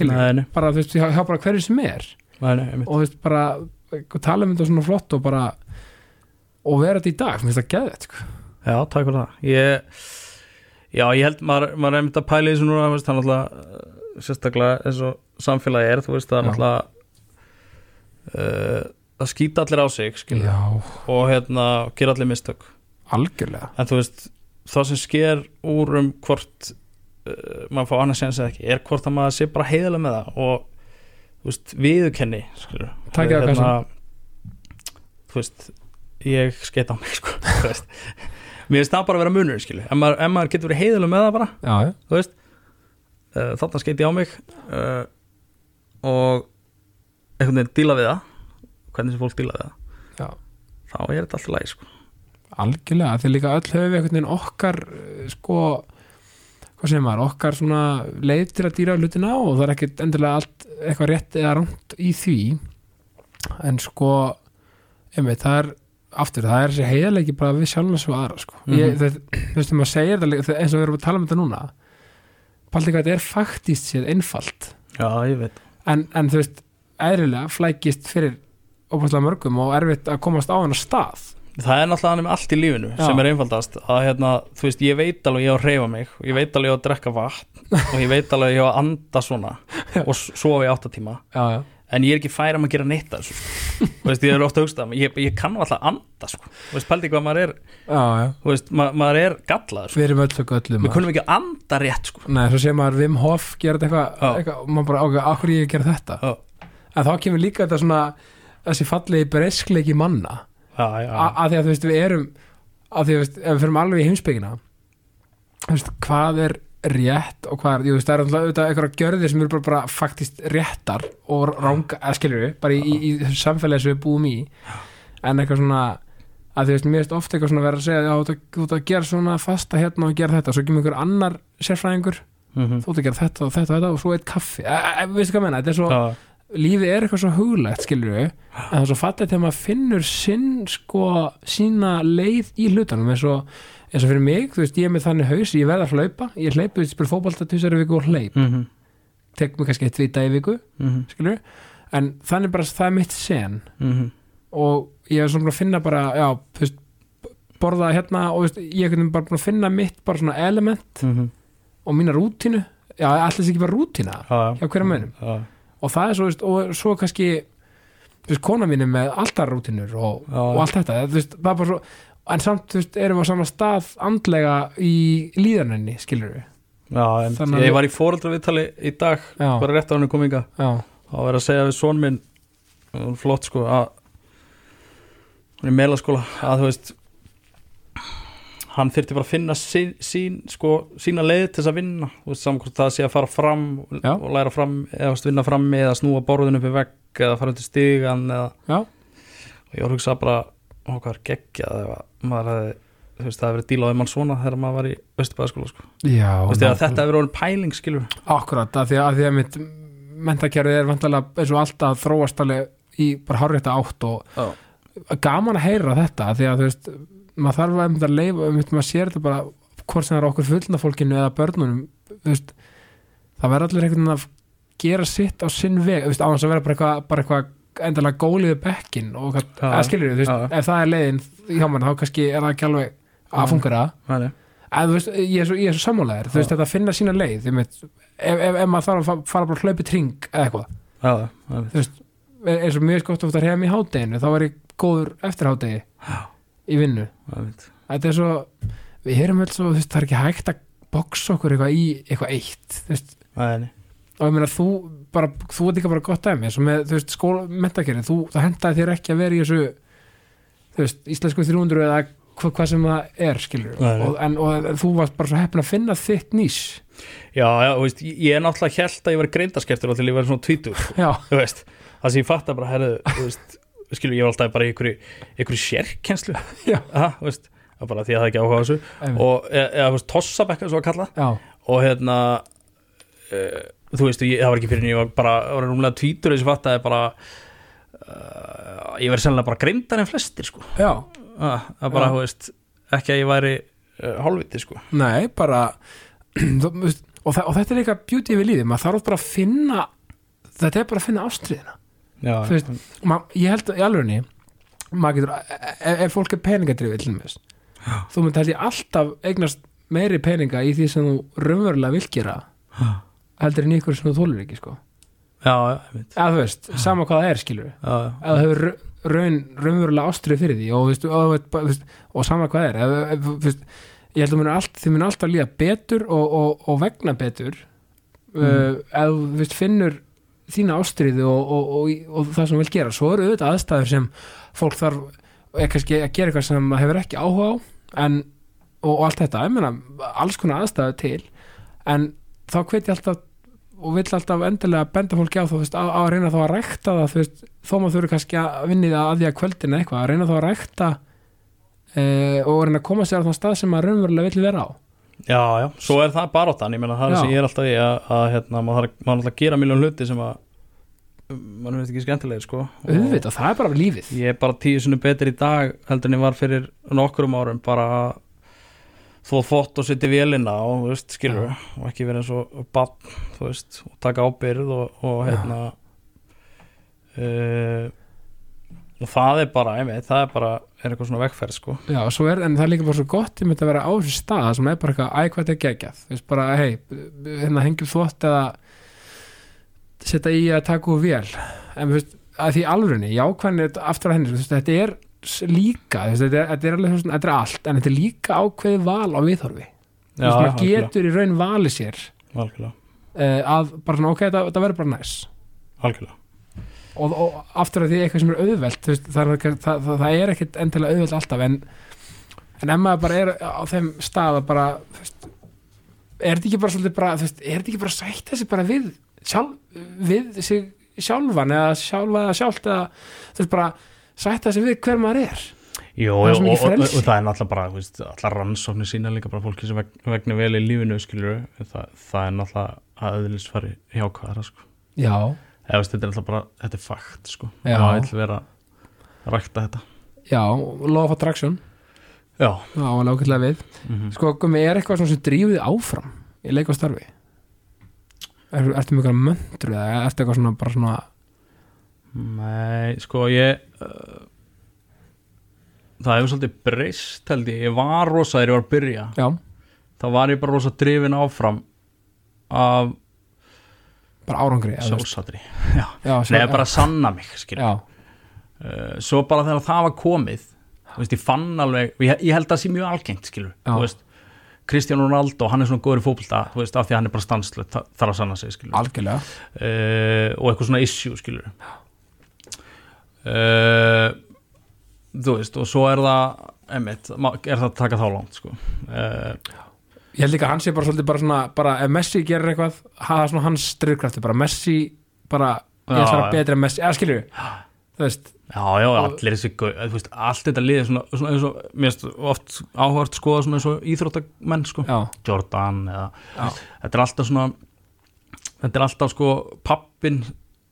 nei, bara, þú veist, hjá, hjá bara hverju sem er. Nei, nei, og þú veist bara tala um þetta svona flott og bara og vera þetta í dag, mér finnst það geðið sko. Já, takk fyrir það. Ég, Já, ég held maður, maður er einmitt að pæla í þessu núna, veist, það er náttúrulega sérstaklega eins og samfélagi er þú veist, það er náttúrulega uh, það skýta allir á sig skilur, já, og hérna gera allir mistök. Algjörlega. En þú veist, það sem sker úr um hvort uh, maður fá annars séns eða ekki, er hvort að maður sé bara heiðilega með það og viðurkenni skilur, Takið á Hérna, þú veist ég skeit á mig sko þú veist. mér finnst það bara að vera munur skilur, ef maður, ef maður getur verið heiðilega með það bara já, þú veist uh, þarna skeit ég á mig uh, og einhvern veginn díla við það hvernig sem fólk díla við það já, þá er þetta alltaf læg sko algjörlega því líka öll höfum við einhvern veginn okkar eh, sko hvað segir maður, okkar svona leið til að dýra hlutina og það er ekkert endilega allt eitthvað rétt eða rámt í því en sko einmitt, það er aftur, það er þessi heiðalegi bara við sjálfum svo aðra sko. ég, Mhm. það, þú veist, þegar maður segir þegar- eins og við erum að tala um þetta núna Paldi hvað þetta er faktíst sér einfalt já, ég veit en, en þú veist, eðrilega flækist fyrir óbúinlega mörgum og erfitt að komast á hennar stað það er náttúrulega með allt í lífinu Já. sem er einfaldast að hérna, þú veist, ég veit alveg ég á að reyfa mig og ég veit alveg ég á að drekka vatn og ég veit alveg ég á að anda svona og sofa í áttatíma en ég er ekki færum að gera neitt af þessu sko. Þú veist, ég er ofta að hugsta ég, ég kann nú alltaf að anda sko. Þú veist, pældi hvað maður er já, já. þú veist, ma maður er gallaður sko. við erum öll svo göllum við kunnum ekki að anda rétt sko. Nei, svo sé maður Wim Hof gera Já. eitthvað og maður bara ákveða, akkur ég að gera þetta já, en þá kemur líka þetta svona þessi fallegi breyskleiki manna að því að þú veist, við erum að því að við fyrir alveg í heimsbyggina þú veist, hvað er rétt og hvað er, jú, veist, það er auðvitað eitthvað gjörðir sem eru bara, bara faktist réttar og ranga, eða skilur við bara í, í, í samfélagi sem við búum í. En eitthvað svona að þú veist, mér veist ofta eitthvað svona verið að segja að- þú ert að gera svona fasta hérna og gera þetta, svo kemur einhver annar sérfræðingur, Mhm. þú ert að gera þetta og þetta og þetta og svo eitt kaffi, e, e, veistu hvað ég meina? Þetta er svo, lífið er eitthvað svo huglegt skilur við, en það er svo fallið þegar maður finnur sinn sko sína leið í hlutanum eins og, eins og fyrir mig, þú veist, ég er með þannig haus ég verð að hlaupa, ég hleyp, þú veist, spil fótbolta tvisari viku og hleyp, Mhm. tek mig kannski eitt vita í viku, Mhm. skilur við en þannig bara, það er mitt sen. Mhm. og ég er svona að finna bara, já, þú veist borða hérna og veist, ég er bara að finna mitt bara svona element Mhm. og mína rútínu, já, sé ekki bara rútína? Já, hjá hverja mönnum? Já, og það er svo, veist, og svo kannski veist, kona mín er með altarrútinur og, Já. og allt þetta veist, svo, en samt erum við á sama stað andlega í líðaninni, skilur við já Þannig ég var í fóreldraviðtali í dag Já. bara rétt á hann kominga þá var að segja við son minn flott sko að hann er meðlaskóla að þú veist hann þyrfti bara að finna sín, sín, sko, sína leið til þess að vinna hvort það sé að fara fram Já. og læra fram eða vinna fram eða snúa borðinu upp í vegg eða fara undir stigan eða, já, og ég var að hugsa bara er geggjað ef maður hefði þú veist, það hefði verið dílaðið mann svona þegar maður var í Östubæðaskóla sko. já Þú veist, eða þetta hefur verið pæling skilur akkurat, að því að, að, því að mitt mentakerfið er vantalega eins og alltaf þróast alveg í bara hárrétta átt og Já. gaman að heyra þetta því að þú veist, maður þarf að einmitt að leifa, einmitt maður sér þetta bara hvort sem það er okkur fullna fólkinu eða börnunum veist, það verður allir einhvern veginn að gera sitt á sinn veg veist, á hans að vera bara eitthvað, bara eitthvað endalega gólið við bekkin og eða skilur já. ef það er leiðin hjá mann, þá kannski er það ekki alveg að það. Er en þú veist, ég er svo, svo sammálaðir þú veist, þetta að finna sína leið einmitt, ef, ef, ef maður þarf að fa- fara bara að hlaupi tring eða eitthvað, það þú veist eins og mjög skott ofta að hefða mig í hádeginu þá var ég góður eftir hádegi. Já. Í vinnu. Þetta er svo, við heyrum vel svo þú veist, það er ekki hægt að boksa okkur eitthvað í eitthvað eitt og ég meina þú bara, þú ert líka bara gott eins og með, veist, skóla, þú, það hendaði þér ekki að vera í þessu veist, íslensku 300 eða hva, hvað sem það er, skilur og, en, og þú varst bara svo heppin að finna þitt nýs. Já, já, veist, ég er náttúrulega held að ég var greindaskeftur og til ég var svona tvítur já, þú veist, það sem ég fatt að bara herðu, þú veist, skilur, ég var alltaf bara í einhverju, sérkenslu það er bara því að það er ekki áhuga þessu. Einmitt. og, eða, eða, þú veist, tossabekka svo að kalla. Já, og hérna uh, þú veist, ég, það var ekki fyrir en ég var bara, var rúmlega tvítur þessi fatt að ég bara uh, ég verið sennilega bara greindar en flestir, sko. Það er bara, Já. þú veist, ekki að ég væri uh, hálfviti, sko. Nei, bara og, það, og þetta er líka beauty við lífið, maður þarf bara að finna þetta er bara að finna ástriðina Þú veist, ég held í alvegni maður getur, ef, ef fólk er peningadrifið þú myndi held ég alltaf eignast meiri peninga í því sem þú raunverulega vil gera heldur en ykkur sem þú þólur ekki sko. já, eða þú veist, sama hvað það er skilur eða þú hefur ra- raun, raunverulega ástrið fyrir því og, veist, og, veist, og sama hvað það er þú veist, ég held að allt, þið mun alltaf líða betur og, og, og vegna betur Mm. uh, ef þú finnur þína ástriði og, og, og, það sem þú vil gera. Svo eru auðvitað aðstæður sem fólk þarf kannski að gera eitthvað sem hefur ekki áhuga á en, og, allt þetta, ég meina alls konar aðstæður til en þá hveit ég alltaf og vill alltaf endilega benda fólki á þú veist, á að reyna þá að rækta það þú veist, þó maður þurfi kannski að vinni það að því að kvöldin eitthvað, að reyna þá að rækta e, og reyna að koma sér á þann stað sem maður raunverulega vill vera á Já, já, svo er það baróttan, ég meina það er Já. sem ég er alltaf í að, að hérna, maður þarf þarf að gera miljón hluti sem að maður veist ekki skemmtilegir sko. Auðvitað, það er bara lífið. ég er bara tíu sinni betur í dag heldur en ég var fyrir nokkrum árum bara að þó þvott og setja vélina og þú veist, skilur og ekki vera eins og bann, þú veist og taka ábyrð og, og hérna uh, og það er bara, ég veit, það er bara er eitthvað svona vegferð sko. Já, svo er, en það er líka bara svo gott ég myndi að vera á þessu stað sem er bara eitthvað æ, hvað þetta er geggjað, þú veist bara, hei hérna hengjum þvott eða setja í að taka úr vél. En þú veist, að því alvörunni jákvæðin aftur að henni, þú veist, þetta er líka, þú veist, þetta er, þetta er alveg svona, þetta er allt, en þetta er líka ákveðið val á viðhorfi, þú veist, maður getur í raun valið sér algjörlega, uh, að bara svona, ok, þetta, þetta verður bara næs. Algjörlega. Og, og aftur að því eitthvað sem er auðvelt veist, það, er, það, það, það er ekkit endilega auðvelt alltaf en, en ef maður bara er á þeim stað að bara veist, er þetta ekki bara svolítið bara, veist, er þetta ekki bara sætta sig bara við sjálf, við sig sjálfan eða sjálfa eða sjálft eða þú veist bara sætta sig við hver maður er? Jó, Það er og, og, og, það er náttúrulega bara, veist, allar rannsóknir sína líka bara fólki sem veg, vegna vel í lífinu, skilur það, það er náttúrulega að öðlis fari hjákvæðara, sko. já, Eða, veist, þetta er náttúrulega bara, þetta er fakt, sko. Það vil vera að rækta þetta. já, law of attraction Já. já, alveg ákveðlega við Mm sko, gummi, er eitthvað sem drífið áfram í leik og starfi er, ertu eitthvað möndru eða ertu eitthvað svona bara svona Nei, sko, ég, uh, það hefur svolítið breyst, held ég. Ég var rosa þegar ég var að byrja. já, þá var ég bara rosa drifin áfram af bara árangri sjálfsatri. já, svo- Nei, bara að sanna mig, já, uh, svo bara þegar það var komið veist, ég fann alveg ég, ég held að það sé mjög algengt, Já. veist, Kristján Ronaldo, hann er svona góður í veist, af því að hann er bara stanslöð þarf að sanna sig, uh, og eitthvað svona issue, skilur. Uh, þú veist, og svo er það einmitt, er það að taka þá langt sko. Uh, ég held líka að hann sé bara svolítið bara svona bara ef Messi gerir eitthvað, hafa svona hans drifkrafti bara Messi, bara ég ætla að já. betra en Messi, eða skilur þú veist, Já, já, allir þessi þú veist, allt þetta liðið svona, svona eins og, mér finnst oft áhvert skoða svona eins og íþróttamenn sko, já, Jordan eða, já, þetta er alltaf svona þetta er alltaf sko pappin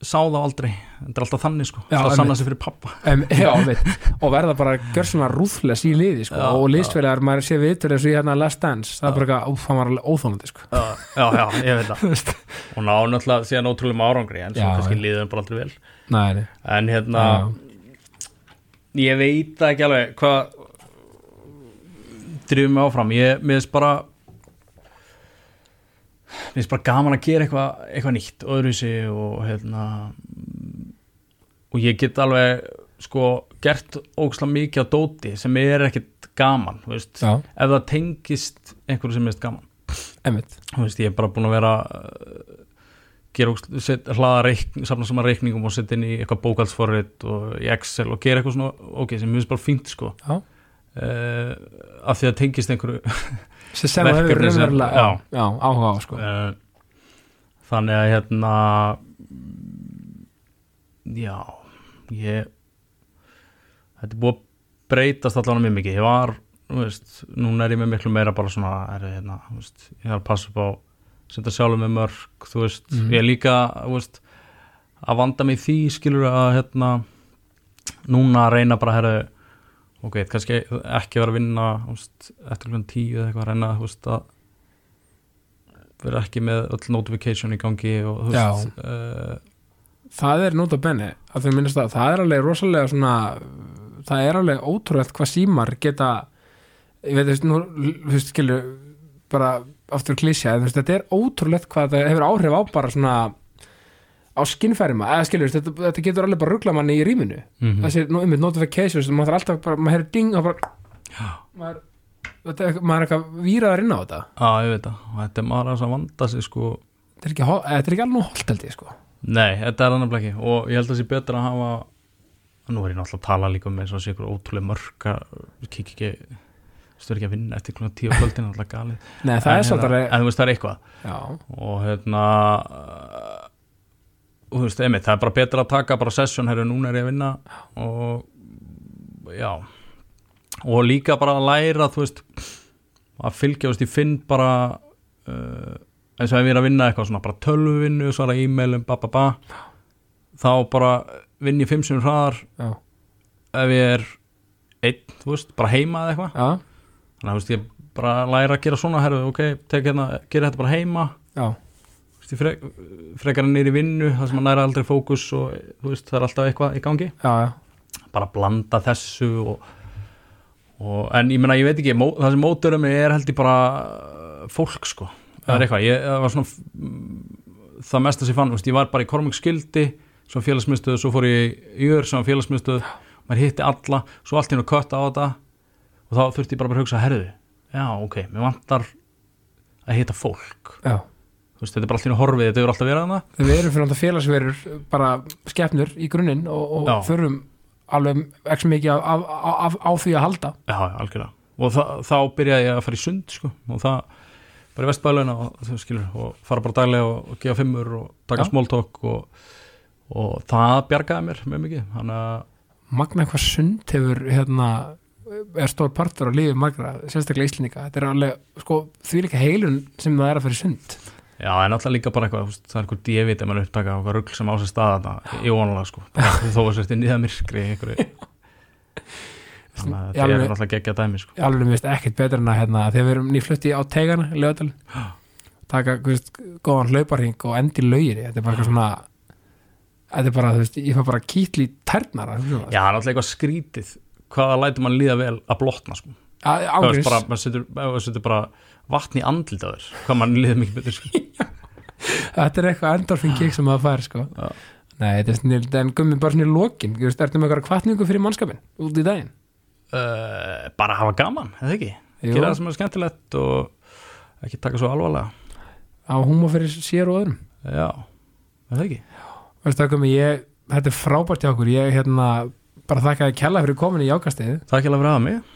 sá þá aldrei. Þetta er alltaf þannig sko, það sanna sig fyrir pappa um, já, veit, og verða bara gjörsamlega rúðles í liði sko, Já, og listfélagar, maður sé vitur eins og ég hérna Last Dance, það er bara eitthvað, hann var alveg óþólandi sko. já, já, ég veit það. Og ná náttúrulega síðan ótrúlega með árangri en svo kannski þeim bara aldrei vel. Nei, en hérna, Já. ég veit það ekki alveg hvað drifum mig áfram, ég, mér finnst bara mér finnst bara gaman að gera eitthvað eitthvað nýtt, öðruvísi og hérna og ég get alveg sko gert ógslag mikið á dóti sem er ekkert gaman, þú veist. Já, ef það tengist einhverju sem er gaman. Einmitt. Þú veist, ég er bara búin að vera uh, gera hlaða safna saman reikningum og setja inn í eitthvað bókaldsforrit og í Excel og gera eitthvað svona ok, sem mér finnst bara fínt sko. Uh, af því að tengist einhverju sem það hefur raunverulega áhuga á sko. uh, þannig að hérna já ég þetta er búið að breytast allan mjög mikið ég var, þú veist, núna er ég með miklu meira bara svona, er, hérna, veist, ég þarf að passa upp á setja sjálfum með mörg þú veist, Mhm. ég er líka veist, að vanda mig því skilur að hérna núna að reyna bara herru ok, kannski ekki vera að vinna veist, eftir klukkan tíu eða eitthvað að reyna veist, að vera ekki með öll notification í gangi og þú veist uh, það er nota benni að þau minnast að það er alveg rosalega svona það er alveg ótrúlegt hvað símar geta ég veit þú veist, skilur bara aftur klísja, þetta er ótrúlegt hvað það hefur áhrif á bara svona á skinnfærima, eða skilur þetta, þetta getur alveg bara ruggla manni í rýminu. Mm þessi, nú, einmitt, notifications, maður þarf alltaf bara, maður hefur ding og bara maður, þetta, er- maður er eitthvað víraðar inn á þetta. Já, ég veit það, þetta er maður að vanda sig sko. Þetta er ekki, þetta er ekki alveg holt held ég sko. Nei, þetta er annað ekki og ég held að það sé betra að hafa nú er ég náttúrulega að tala líka um eins og sé ykkur ótrúlega mörg að kík ekki stöður ekki að vinna eftir klukkan tíu kvöldin alltaf galið. Nei, það en, er svolítið hérna, en þú veist það er eitthvað. Já, og hérna og þú veist, einmitt, það er bara betra að taka bara session, herru, núna er ég að vinna. Og já. Og líka bara að læra þú veist, að fylgja þú veist, ég finn bara uh, eins og ef ég er að vinna eitthvað svona bara tölvuvinnu, svara e-mailum, ba ba ba þá bara vinn ég fimm sem hraðar já, ef ég er einn, þú veist, bara heima eða eitthvað. Þannig að þú veist, ég bara læra að gera svona, herru, ok, tek hérna, gera þetta bara heima. Já, Frek, frekar en nýri vinnu það sem að næra aldrei fókus og veist, það er alltaf eitthvað í gangi. Já, já. bara blanda þessu og, og, en ég meina, ég veit ekki það sem móturum er held ég bara uh, fólk sko, það er ég, það svona það mesta sem ég fann, veist, ég var bara í Kormung skildi svo félagsmyndstöðu, svo fór ég í Ör sem félagsmyndstöðu, maður hitti alla svo allt í hennu kött á þetta og þá þurfti ég bara að hugsa, herðu já, ok, mér vantar að hitta fólk. Já. Veist, þetta er bara í hennu horfið, þetta hefur alltaf verið hana Við erum fyrir náttúrulega félagsverur bara skepnur í grunninn og, og þurfum alveg ekki mikið af, af, af, á því að halda. Já, algjörlega. Og þa þá byrjaði ég að fara í sund sko. og það, bara í vestbælauna og, og fara bara daglega og, og gefa fimmur og taka Já. smóltók og, og það bjargaði mér mjög mikið. Þannig að, Magna eitthvað sund hefur hérna er stór partur á lífi margra sérstaklega íslendinga, þetta er alveg sko, því líka heilun sem það er að fyrir sund já, en alltaf líka bara eitthvað það er eitthvað djevit ef maður upptaka eitthvað rugl sem á sér stað þarna í óanlega sko, þó að sérst inn í það myrkri einhverju þannig að þetta er alveg- alltaf geggja dæmi sko. alveg mér veist ekkert betur en að hérna, þegar við erum nýflutti á teigana lögadal, taka þú veist, góðan hlauparhing og endi laugir þetta er bara eitthvað svona þetta er bara, þú veist, ég fær bara kýtli að það. já, það er alltaf eitthvað skrítið. Hvaða lætur mann líða vel að blotna sko. Á- Það ángriðs, bara, maður setur bara vatn í andlit á þér? Hvað mann líður mikið betur sko. þetta er eitthvað endorfin kick sem maður fær sko. Nei, þetta er snill, en gummi bara svona í lokin, þú veist, ertu með eitthvað kvartningu fyrir mannskapin út í daginn? Uh, bara hafa gaman, eða ekki? Jú. gera það sem er skemmtilegt og ekki taka svo alvarlega. Á húma fyrir sér og öðrum. Já, eða ekki? Það komið, ég, þetta er frábært hjá okkur. Ég hérna, bara þakka þið kella fyrir komin í jákastið, það ekki alveg fyrir að mig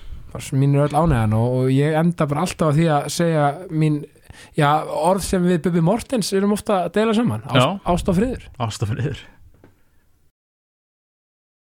mín er öll ánæðan og, og ég enda bara alltaf á því að segja mín, já, orð sem við Bubi Mortens erum ofta að deila saman, ást, ást og friður. Ástafriður